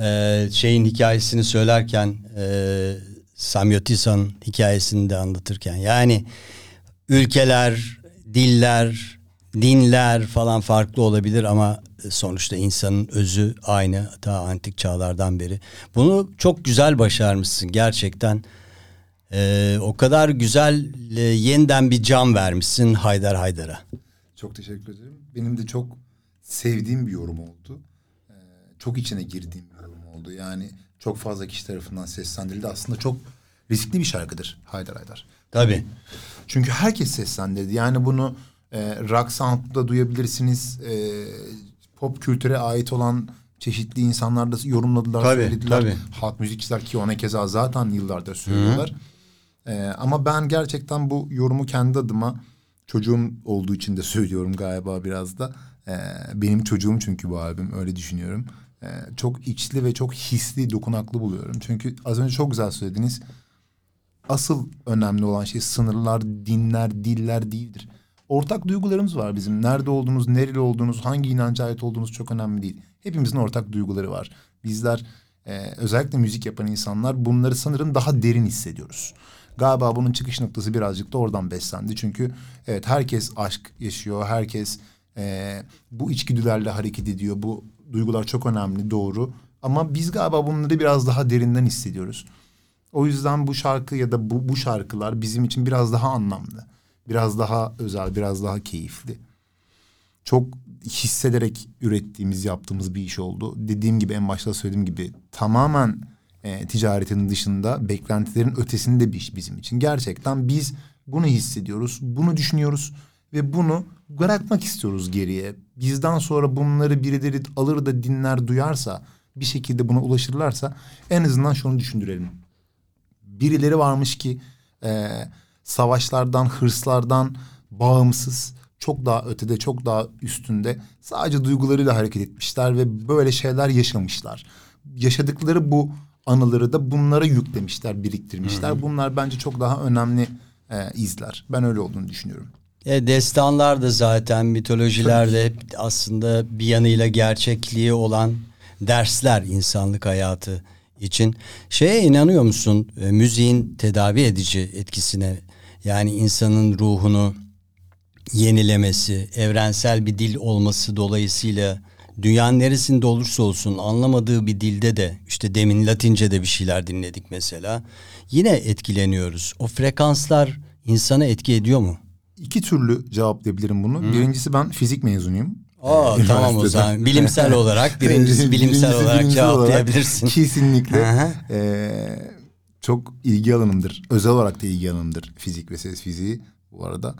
D: e, şeyin hikayesini söylerken e, Samyotisa'nın hikayesini de anlatırken yani ülkeler, diller, dinler falan farklı olabilir ama sonuçta insanın özü aynı ta antik çağlardan beri. Bunu çok güzel başarmışsın gerçekten. Ee, o kadar güzel e, yeniden bir can vermişsin Haydar Haydar'a.
E: Çok teşekkür ederim. Benim de çok sevdiğim bir yorum oldu. Ee, çok içine girdiğim bir yorum oldu. Yani çok fazla kişi tarafından seslendirildi. Aslında çok riskli bir şarkıdır Haydar Haydar.
D: Tabii.
E: Çünkü herkes seslendirdi. Yani bunu e, rock sound'da duyabilirsiniz. E, pop kültüre ait olan çeşitli insanlar da yorumladılar,
D: Tabii,
E: söylediler.
D: tabii.
E: Halk müzikçiler ki ona keza zaten yıllardır söylüyorlar. E, ama ben gerçekten bu yorumu kendi adıma çocuğum olduğu için de (laughs) söylüyorum galiba biraz da. E, benim çocuğum çünkü bu albüm öyle düşünüyorum. e, çok içli ve çok hisli, dokunaklı buluyorum. Çünkü az önce çok güzel söylediniz. Asıl önemli olan şey sınırlar, dinler, diller değildir. Ortak duygularımız var bizim. Nerede olduğunuz, nereli olduğunuz, hangi inanca ait olduğunuz çok önemli değil. Hepimizin ortak duyguları var. Bizler e, özellikle müzik yapan insanlar bunları sanırım daha derin hissediyoruz. Galiba bunun çıkış noktası birazcık da oradan beslendi. Çünkü evet herkes aşk yaşıyor, herkes e, bu içgüdülerle hareket ediyor. Bu duygular çok önemli, doğru. Ama biz galiba bunları biraz daha derinden hissediyoruz. O yüzden bu şarkı ya da bu, bu şarkılar bizim için biraz daha anlamlı. Biraz daha özel, biraz daha keyifli. Çok hissederek ürettiğimiz, yaptığımız bir iş oldu. Dediğim gibi en başta söylediğim gibi tamamen e, ticaretin dışında beklentilerin ötesinde bir iş bizim için. Gerçekten biz bunu hissediyoruz, bunu düşünüyoruz ve bunu bırakmak istiyoruz geriye. Bizden sonra bunları birileri alır da dinler, duyarsa, bir şekilde buna ulaşırlarsa en azından şunu düşündürelim. Birileri varmış ki e, savaşlardan, hırslardan bağımsız, çok daha ötede, çok daha üstünde sadece duygularıyla hareket etmişler ve böyle şeyler yaşamışlar. Yaşadıkları bu anıları da bunlara yüklemişler, biriktirmişler. Bunlar bence çok daha önemli e, izler. Ben öyle olduğunu düşünüyorum.
D: E, destanlar da zaten mitolojilerde hep aslında bir yanıyla gerçekliği olan dersler insanlık hayatı için. Şeye inanıyor musun? E, müziğin tedavi edici etkisine yani insanın ruhunu yenilemesi, evrensel bir dil olması dolayısıyla dünyanın neresinde olursa olsun anlamadığı bir dilde de işte demin Latince'de bir şeyler dinledik mesela. Yine etkileniyoruz. O frekanslar insana etki ediyor mu?
E: İki türlü cevaplayabilirim bunu. Birincisi ben fizik mezunuyum.
D: Aa,
E: Ee,
D: tamam o zaman bilimsel olarak (laughs) birincisi bilimsel
E: Birincisi
D: olarak
E: bilimsel olarak
D: cevaplayabilirsin.
E: kesinlikle.
D: Hı hı.
E: Ee, çok ilgi alanımdır. Özel olarak da ilgi alanımdır fizik ve ses fiziği bu arada.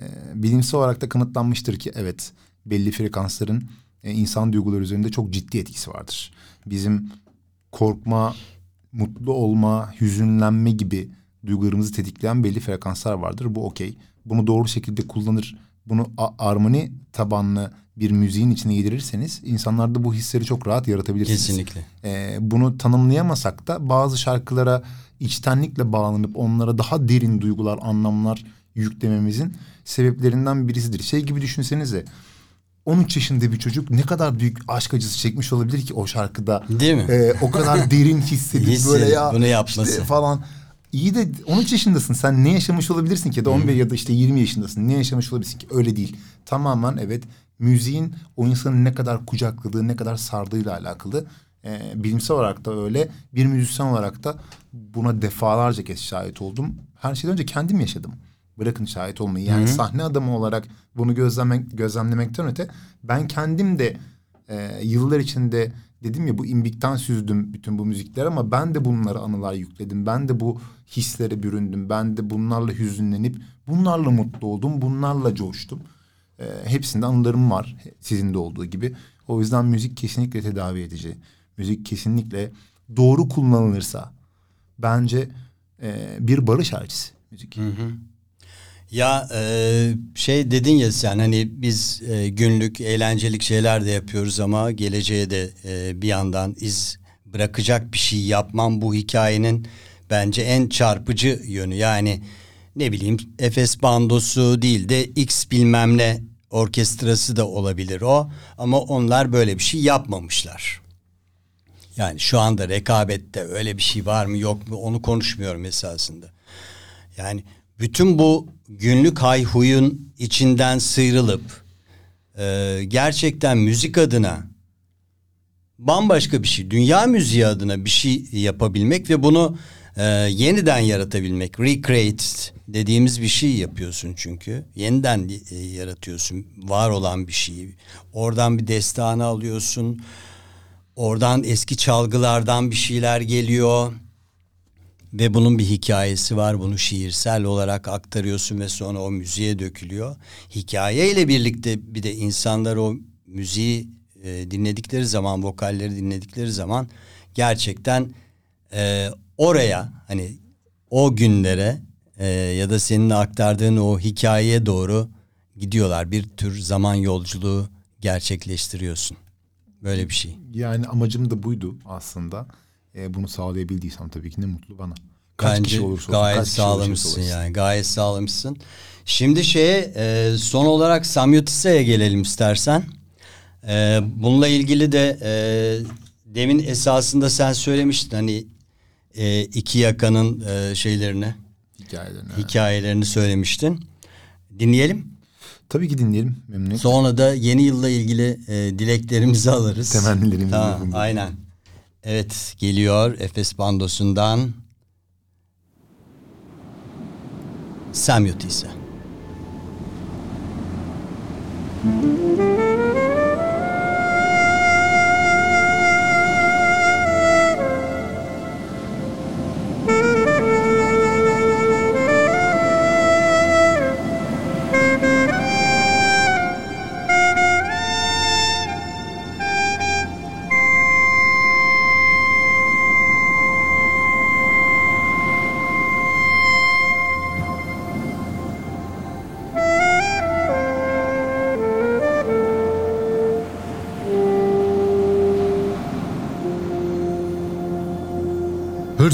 E: Ee, bilimsel olarak da kanıtlanmıştır ki evet belli frekansların e, insan duyguları üzerinde çok ciddi etkisi vardır. Bizim korkma, mutlu olma, hüzünlenme gibi duygularımızı tetikleyen belli frekanslar vardır. Bu okey. Bunu doğru şekilde kullanır. Bunu armoni tabanlı bir müziğin içine yedirirseniz insanlarda bu hisleri çok rahat yaratabilirsiniz.
D: Kesinlikle.
E: Ee, bunu tanımlayamasak da bazı şarkılara içtenlikle bağlanıp onlara daha derin duygular, anlamlar yüklememizin sebeplerinden birisidir. Şey gibi düşünsenize 13 yaşında bir çocuk ne kadar büyük aşk acısı çekmiş olabilir ki o şarkıda.
D: Değil mi?
E: Ee, o kadar (laughs) derin hissedip böyle ya
D: bunu yapması.
E: işte falan. İyi de 13 yaşındasın sen ne yaşamış olabilirsin ki ya da 11 ya da işte 20 yaşındasın ne yaşamış olabilirsin ki öyle değil. Tamamen evet müziğin o insanı ne kadar kucakladığı ne kadar sardığıyla alakalı. Ee, bilimsel olarak da öyle bir müzisyen olarak da buna defalarca kez şahit oldum. Her şeyden önce kendim yaşadım. Bırakın şahit olmayı yani sahne adamı olarak bunu gözlemek, gözlemlemekten öte ben kendim de e, yıllar içinde dedim ya bu imbikten süzdüm bütün bu müzikler ama ben de bunlara anılar yükledim. Ben de bu hislere büründüm. Ben de bunlarla hüzünlenip bunlarla mutlu oldum. Bunlarla coştum. E, hepsinde anılarım var sizin de olduğu gibi. O yüzden müzik kesinlikle tedavi edici. Müzik kesinlikle doğru kullanılırsa bence e, bir barış elçisi müzik.
D: Ya e, şey dedin ya sen hani biz e, günlük eğlencelik şeyler de yapıyoruz ama geleceğe de e, bir yandan iz bırakacak bir şey yapmam bu hikayenin bence en çarpıcı yönü. Yani ne bileyim Efes bandosu değil de X bilmem ne orkestrası da olabilir o ama onlar böyle bir şey yapmamışlar. Yani şu anda rekabette öyle bir şey var mı yok mu onu konuşmuyorum esasında. Yani bütün bu günlük hayhuyun içinden sıyrılıp e, gerçekten müzik adına bambaşka bir şey, dünya müziği adına bir şey yapabilmek ve bunu e, yeniden yaratabilmek, recreate dediğimiz bir şey yapıyorsun çünkü. Yeniden e, yaratıyorsun var olan bir şeyi. Oradan bir destanı alıyorsun. Oradan eski çalgılardan bir şeyler geliyor. Ve bunun bir hikayesi var. Bunu şiirsel olarak aktarıyorsun ve sonra o müziğe dökülüyor. Hikayeyle birlikte bir de insanlar o müziği e, dinledikleri zaman, vokalleri dinledikleri zaman gerçekten e, oraya hani o günlere e, ya da senin aktardığın o hikayeye doğru gidiyorlar. Bir tür zaman yolculuğu gerçekleştiriyorsun. böyle bir şey.
E: Yani amacım da buydu aslında. E, bunu sağlayabildiysem tabii ki ne mutlu bana. Kaç
D: Bence
E: kişi olursa olsun,
D: gayet
E: kaç kişi olursa
D: sağlamışsın yani. Gayet sağlamışsın. Şimdi şeye e, son olarak Samyotisa'ya gelelim istersen. E, bununla ilgili de e, demin esasında sen söylemiştin hani e, iki yakanın e, şeylerini,
E: Hikayelerini.
D: hikayelerini söylemiştin. Dinleyelim.
E: Tabii ki dinleyelim. Memnuniyetle.
D: Sonra da yeni yılla ilgili e, dileklerimizi alırız.
E: Temennilerimizi
D: Tamam, aynen. Evet geliyor Efes Bandosu'ndan Samyotisa.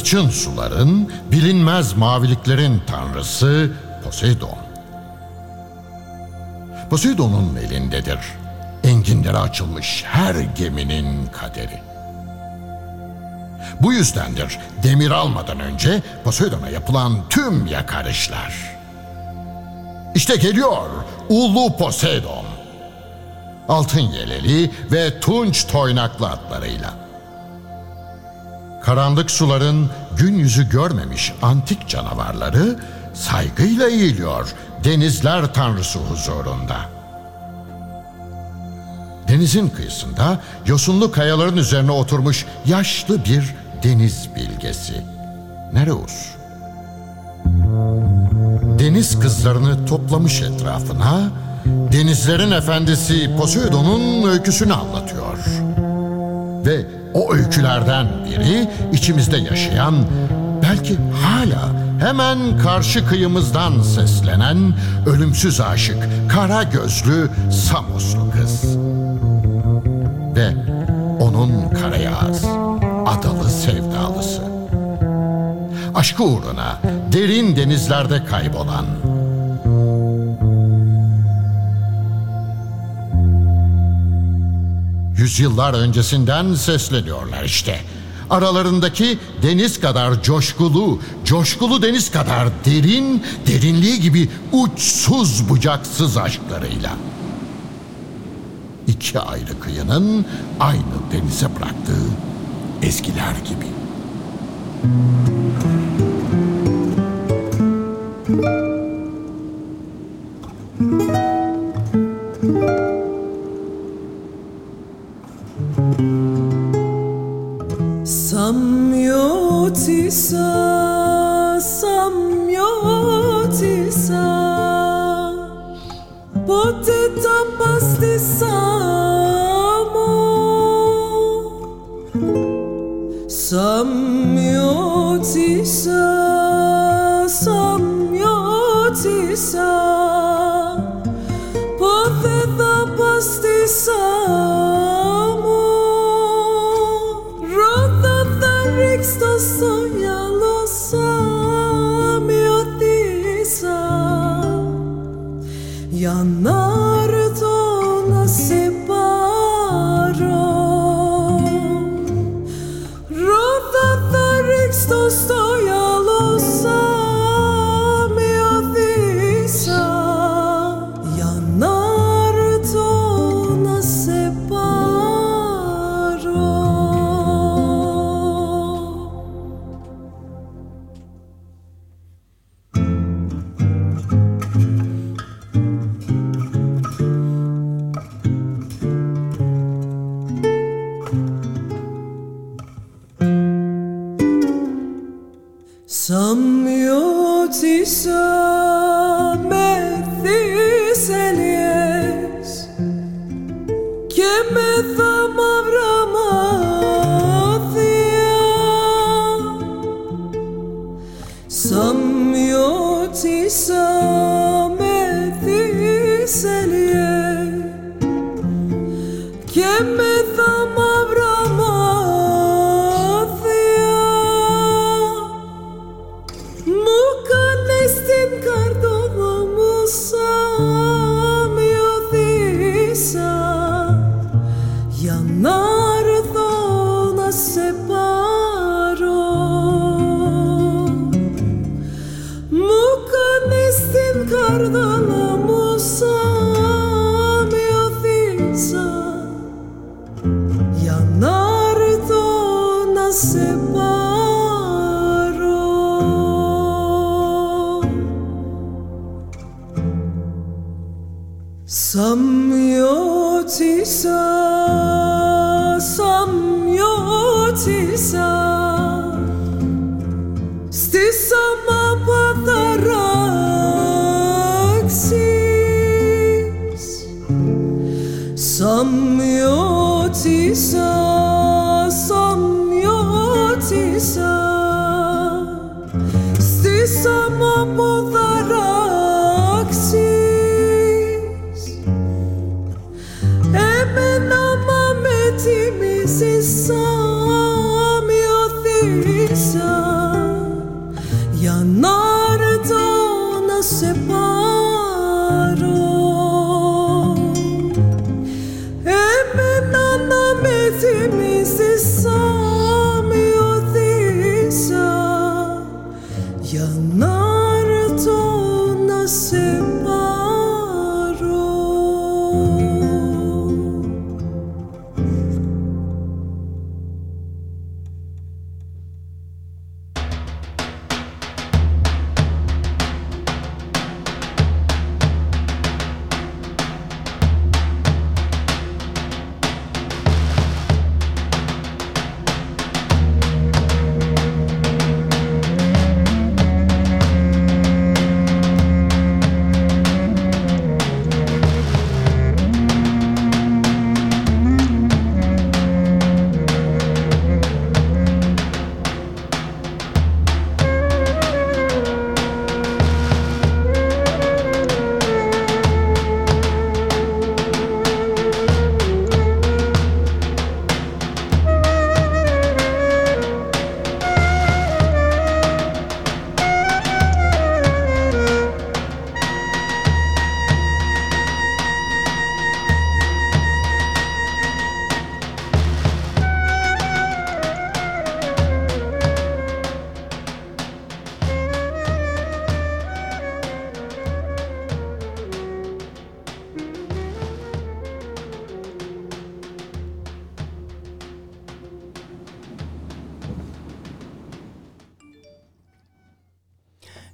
B: Hırçın suların, bilinmez maviliklerin tanrısı Poseidon. Poseidon'un elindedir. Enginlere açılmış her geminin kaderi. Bu yüzdendir demir almadan önce Poseidon'a yapılan tüm yakarışlar. İşte geliyor Ulu Poseidon. Altın yeleli ve tunç toynaklı atlarıyla. Karanlık suların gün yüzü görmemiş antik canavarları saygıyla eğiliyor denizler tanrısı huzurunda. Denizin kıyısında yosunlu kayaların üzerine oturmuş yaşlı bir deniz bilgesi. Nereus. Deniz kızlarını toplamış etrafına, denizlerin efendisi Poseidon'un öyküsünü anlatıyor. Ve o öykülerden biri içimizde yaşayan, belki hala hemen karşı kıyımızdan seslenen ölümsüz aşık, kara gözlü Samoslu kız. Ve onun karayağız, adalı sevdalısı. Aşkı uğruna derin denizlerde kaybolan, yüzyıllar öncesinden sesleniyorlar işte. Aralarındaki deniz kadar coşkulu, coşkulu deniz kadar derin, derinliği gibi uçsuz bucaksız aşklarıyla. İki ayrı kıyının aynı denize bıraktığı ezgiler gibi.
C: Samyotisa,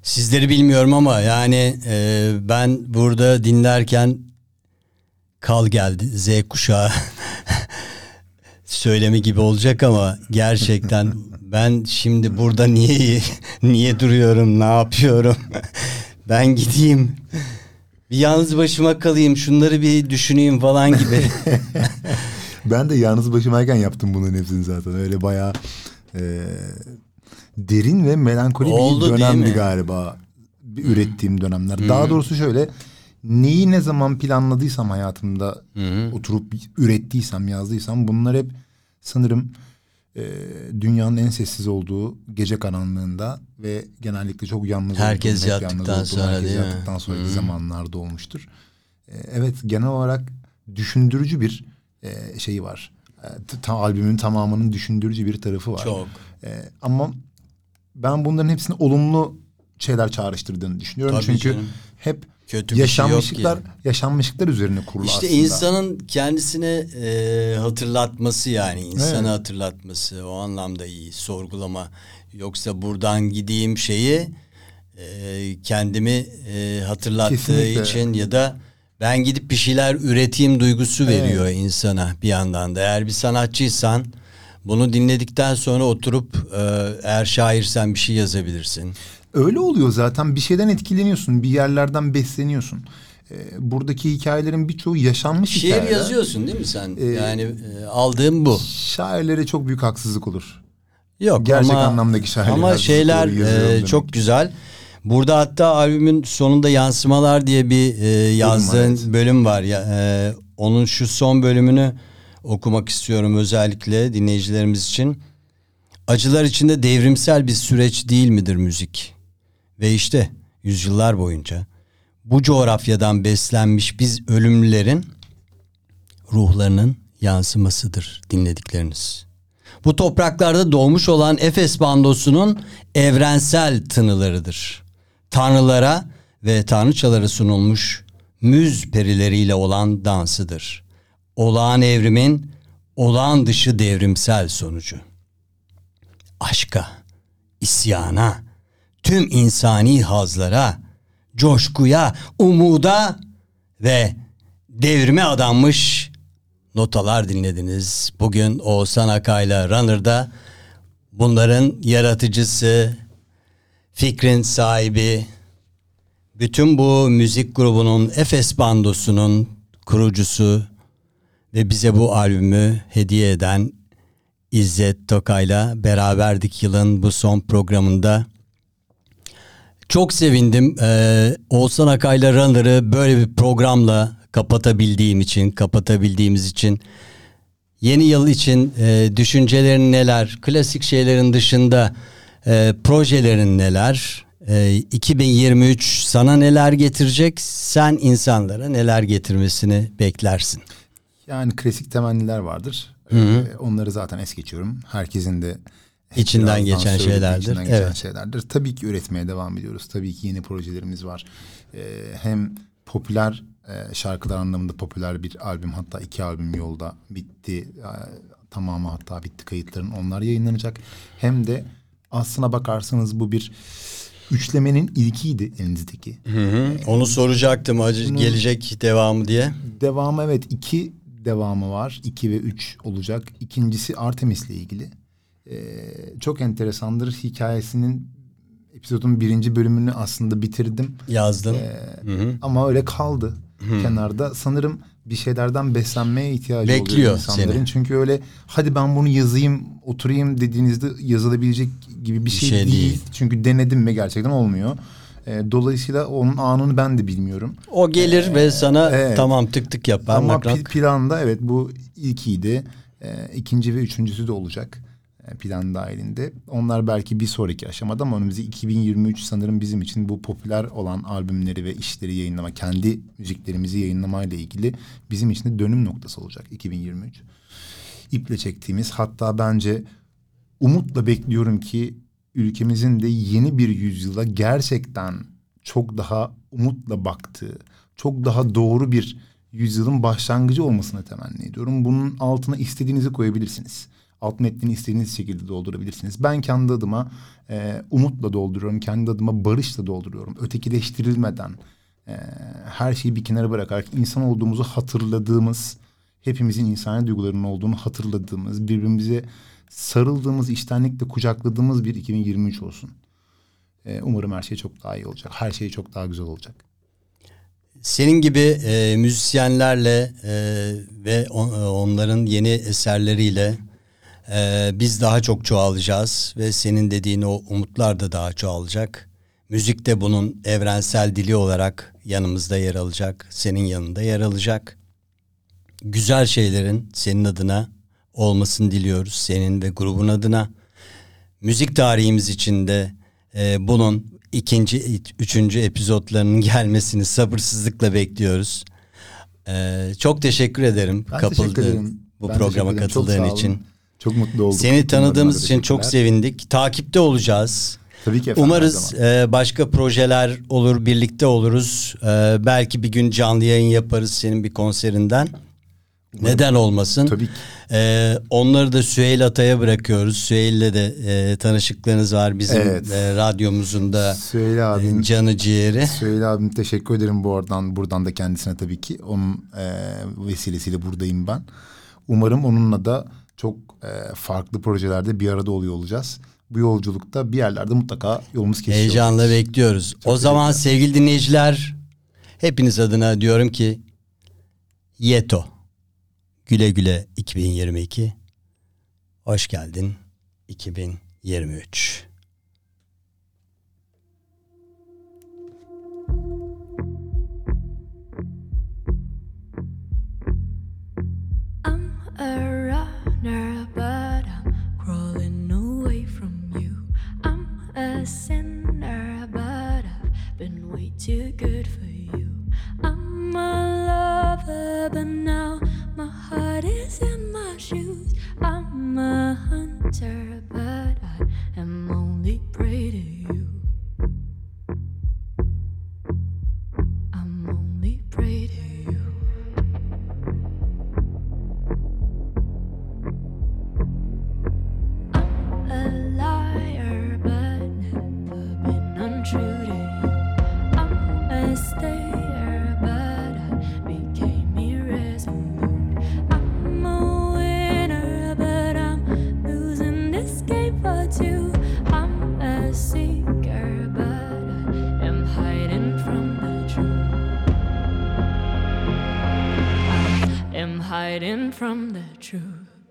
D: Sizleri bilmiyorum ama yani e, ben burada dinlerken kal geldi Z kuşağı (laughs) söylemi gibi olacak ama gerçekten (laughs) ben şimdi burada niye niye duruyorum ne yapıyorum (laughs) ben gideyim bir yalnız başıma kalayım şunları bir düşüneyim falan gibi.
E: Ben de yalnız başımayken yaptım bunların hepsini zaten. Öyle bayağı e, derin ve melankoli
D: Oldu
E: bir dönemdi galiba. Bir ürettiğim dönemler. Daha doğrusu şöyle neyi ne zaman planladıysam hayatımda oturup ürettiysem, yazdıysam bunlar hep sanırım e, dünyanın en sessiz olduğu gece karanlığında ve genellikle çok yalnız
D: Herkes
E: olduğum,
D: yattıktan
E: yalnız olduğum,
D: sonra
E: herkes
D: değil
E: yattıktan sonraki zamanlarda olmuştur. E, evet genel olarak düşündürücü bir e, şeyi var. E, ta, albümün tamamının düşündürücü bir tarafı var.
D: Çok.
E: E, ama ben bunların hepsini olumlu şeyler çağrıştırdığını düşünüyorum.
D: Tabii
E: Çünkü
D: canım.
E: hep
D: Kötü şey
E: yaşanmışlıklar
D: ki.
E: yaşanmışlıklar üzerine kurulu
D: İşte
E: aslında.
D: insanın kendisine e, hatırlatması yani insanı
E: Evet.
D: hatırlatması o anlamda iyi sorgulama yoksa buradan gideyim şeyi e, kendimi e, hatırlattığı
E: Kesinlikle.
D: için ya da ben gidip bir şeyler üreteyim duygusu veriyor insana bir yandan da eğer bir sanatçıysan bunu dinledikten sonra oturup e, eğer şairsen bir şey yazabilirsin.
E: Öyle oluyor zaten bir şeyden etkileniyorsun bir yerlerden besleniyorsun. E, buradaki hikayelerin birçoğu yaşanmış
D: Şiir
E: hikayeler.
D: yazıyorsun değil mi sen?
E: Ee,
D: yani e, aldığım bu.
E: Şairlere çok büyük haksızlık olur.
D: Yok
E: Gerçek
D: ama,
E: anlamdaki şairler
D: Ama şeyler e, çok güzel. Burada hatta albümün sonunda yansımalar diye bir e, yazdığın
E: evet.
D: bölüm var. Ya, e, onun şu son bölümünü okumak istiyorum özellikle dinleyicilerimiz için. Acılar içinde devrimsel bir süreç değil midir müzik? Ve işte yüzyıllar boyunca bu coğrafyadan beslenmiş biz ölümlülerin ruhlarının yansımasıdır dinledikleriniz. Bu topraklarda doğmuş olan Efes bandosunun evrensel tınılarıdır. Tanrılara ve tanrıçalara sunulmuş müz perileriyle olan dansıdır. Olağan evrimin olağan dışı devrimsel sonucu. Aşka, isyana, tüm insani hazlara, coşkuya, umuda ve devrime adanmış notalar dinlediniz. Bugün Oğuzhan Akay'la Runner'da bunların yaratıcısı, fikrin sahibi, bütün bu müzik grubunun Efes Bandosu'nun kurucusu ve bize bu albümü hediye eden İzzet Tokay'la beraberdik yılın bu son programında. Çok sevindim ee, Oğuzhan Akay'la Runner'ı böyle bir programla kapatabildiğim için, kapatabildiğimiz için. Yeni yıl için e, düşüncelerin neler, klasik şeylerin dışında e, projelerin neler, e, 2023 sana neler getirecek, sen insanlara neler getirmesini beklersin.
E: Yani klasik temenniler vardır. Ee, onları zaten es geçiyorum. Herkesin de
D: İçinden geçen şeylerdir.
E: içinden geçen
D: Evet.
E: şeylerdir. Tabii ki üretmeye devam ediyoruz. Tabii ki yeni projelerimiz var. Ee, hem popüler e, şarkılar anlamında popüler bir albüm hatta iki albüm yolda bitti. Ee, tamamı hatta bitti kayıtların onlar yayınlanacak. Hem de aslına bakarsanız bu bir üçlemenin ilkiydi elinizdeki.
D: Onu soracaktım acı gelecek devamı diye.
E: Devamı evet iki devamı var. iki ve üç olacak. İkincisi Artemis'le ilgili. Ee, çok enteresandır. Hikayesinin episodun birinci bölümünü aslında bitirdim.
D: Yazdın.
E: Ee, Ama öyle kaldı kenarda. Sanırım bir şeylerden beslenmeye ihtiyacı
D: Bekliyor
E: oluyor insanların.
D: seni.
E: Çünkü öyle hadi ben bunu yazayım, oturayım dediğinizde yazılabilecek gibi bir şey,
D: şey
E: değil.
D: değil.
E: Çünkü denedim ve gerçekten olmuyor. Ee, dolayısıyla onun anını ben de bilmiyorum.
D: O gelir ve sana
E: evet.
D: tamam tık tık yapar.
E: Ama pl- planda evet bu ilkiydi. Ee, ikinci ve üçüncüsü de olacak e, plan dahilinde. Onlar belki bir sonraki aşamada ama önümüzde 2023 sanırım bizim için bu popüler olan albümleri ve işleri yayınlama, kendi müziklerimizi yayınlamayla ilgili bizim için de dönüm noktası olacak 2023. İple çektiğimiz hatta bence umutla bekliyorum ki ülkemizin de yeni bir yüzyıla gerçekten çok daha umutla baktığı, çok daha doğru bir yüzyılın başlangıcı olmasını temenni ediyorum. Bunun altına istediğinizi koyabilirsiniz. Alt metnini istediğiniz şekilde doldurabilirsiniz. Ben kendi adıma e, umutla dolduruyorum. Kendi adıma barışla dolduruyorum. Ötekileştirilmeden, e, her şeyi bir kenara bırakarak insan olduğumuzu hatırladığımız, hepimizin insani duygularının olduğunu hatırladığımız, birbirimize sarıldığımız, içtenlikle kucakladığımız bir 2023 olsun. E, umarım her şey çok daha iyi olacak. Her şey çok daha güzel olacak.
D: Senin gibi e, müzisyenlerle e, ve on- e, onların yeni eserleriyle e, biz daha çok çoğalacağız ve senin dediğin o umutlar da daha çoğalacak. Müzik de bunun evrensel dili olarak yanımızda yer alacak, senin yanında yer alacak. Güzel şeylerin senin adına olmasını diliyoruz, senin ve grubun adına. Müzik tarihimiz içinde e, bunun ikinci, üçüncü epizotlarının (laughs) gelmesini sabırsızlıkla bekliyoruz. E, çok teşekkür ederim
E: Ben
D: katıldığın,
E: teşekkür ederim.
D: bu
E: Ben
D: programa.
E: Çok
D: katıldığın
E: olun.
D: için.
E: Çok mutlu olduk.
D: Seni tanıdığımız için çok sevindik. Takipte olacağız.
E: Tabii ki efendim,
D: Umarız e, başka projeler olur, birlikte oluruz. E, belki bir gün canlı yayın yaparız senin bir konserinden. Neden olmasın?
E: Tabii ki.
D: E, onları da Süheyl Atay'a bırakıyoruz. Süheyl'le de e, tanışıklarınız var bizim
E: Evet.
D: e, radyomuzun da
E: abim.
D: e, canı ciğeri.
E: Söyle abim teşekkür ederim bu aradan buradan da kendisine tabii ki onun e, vesilesiyle buradayım ben. Umarım onunla da çok e, farklı projelerde bir arada oluyor olacağız. Bu yolculukta bir yerlerde mutlaka yolumuz kesişiyor.
D: Heyecanla bekliyoruz. o zaman sevgili dinleyiciler hepiniz adına diyorum ki Yeto güle güle 2022 hoş geldin 2023.
H: I'm a runner, but I'm crawling away from you. I'm a sinner, but I've been way too good for you. I'm a lover, but now heart is in my shoes. I'm a hunter, but I am only prey to you. I'm only prey hiding from the truth.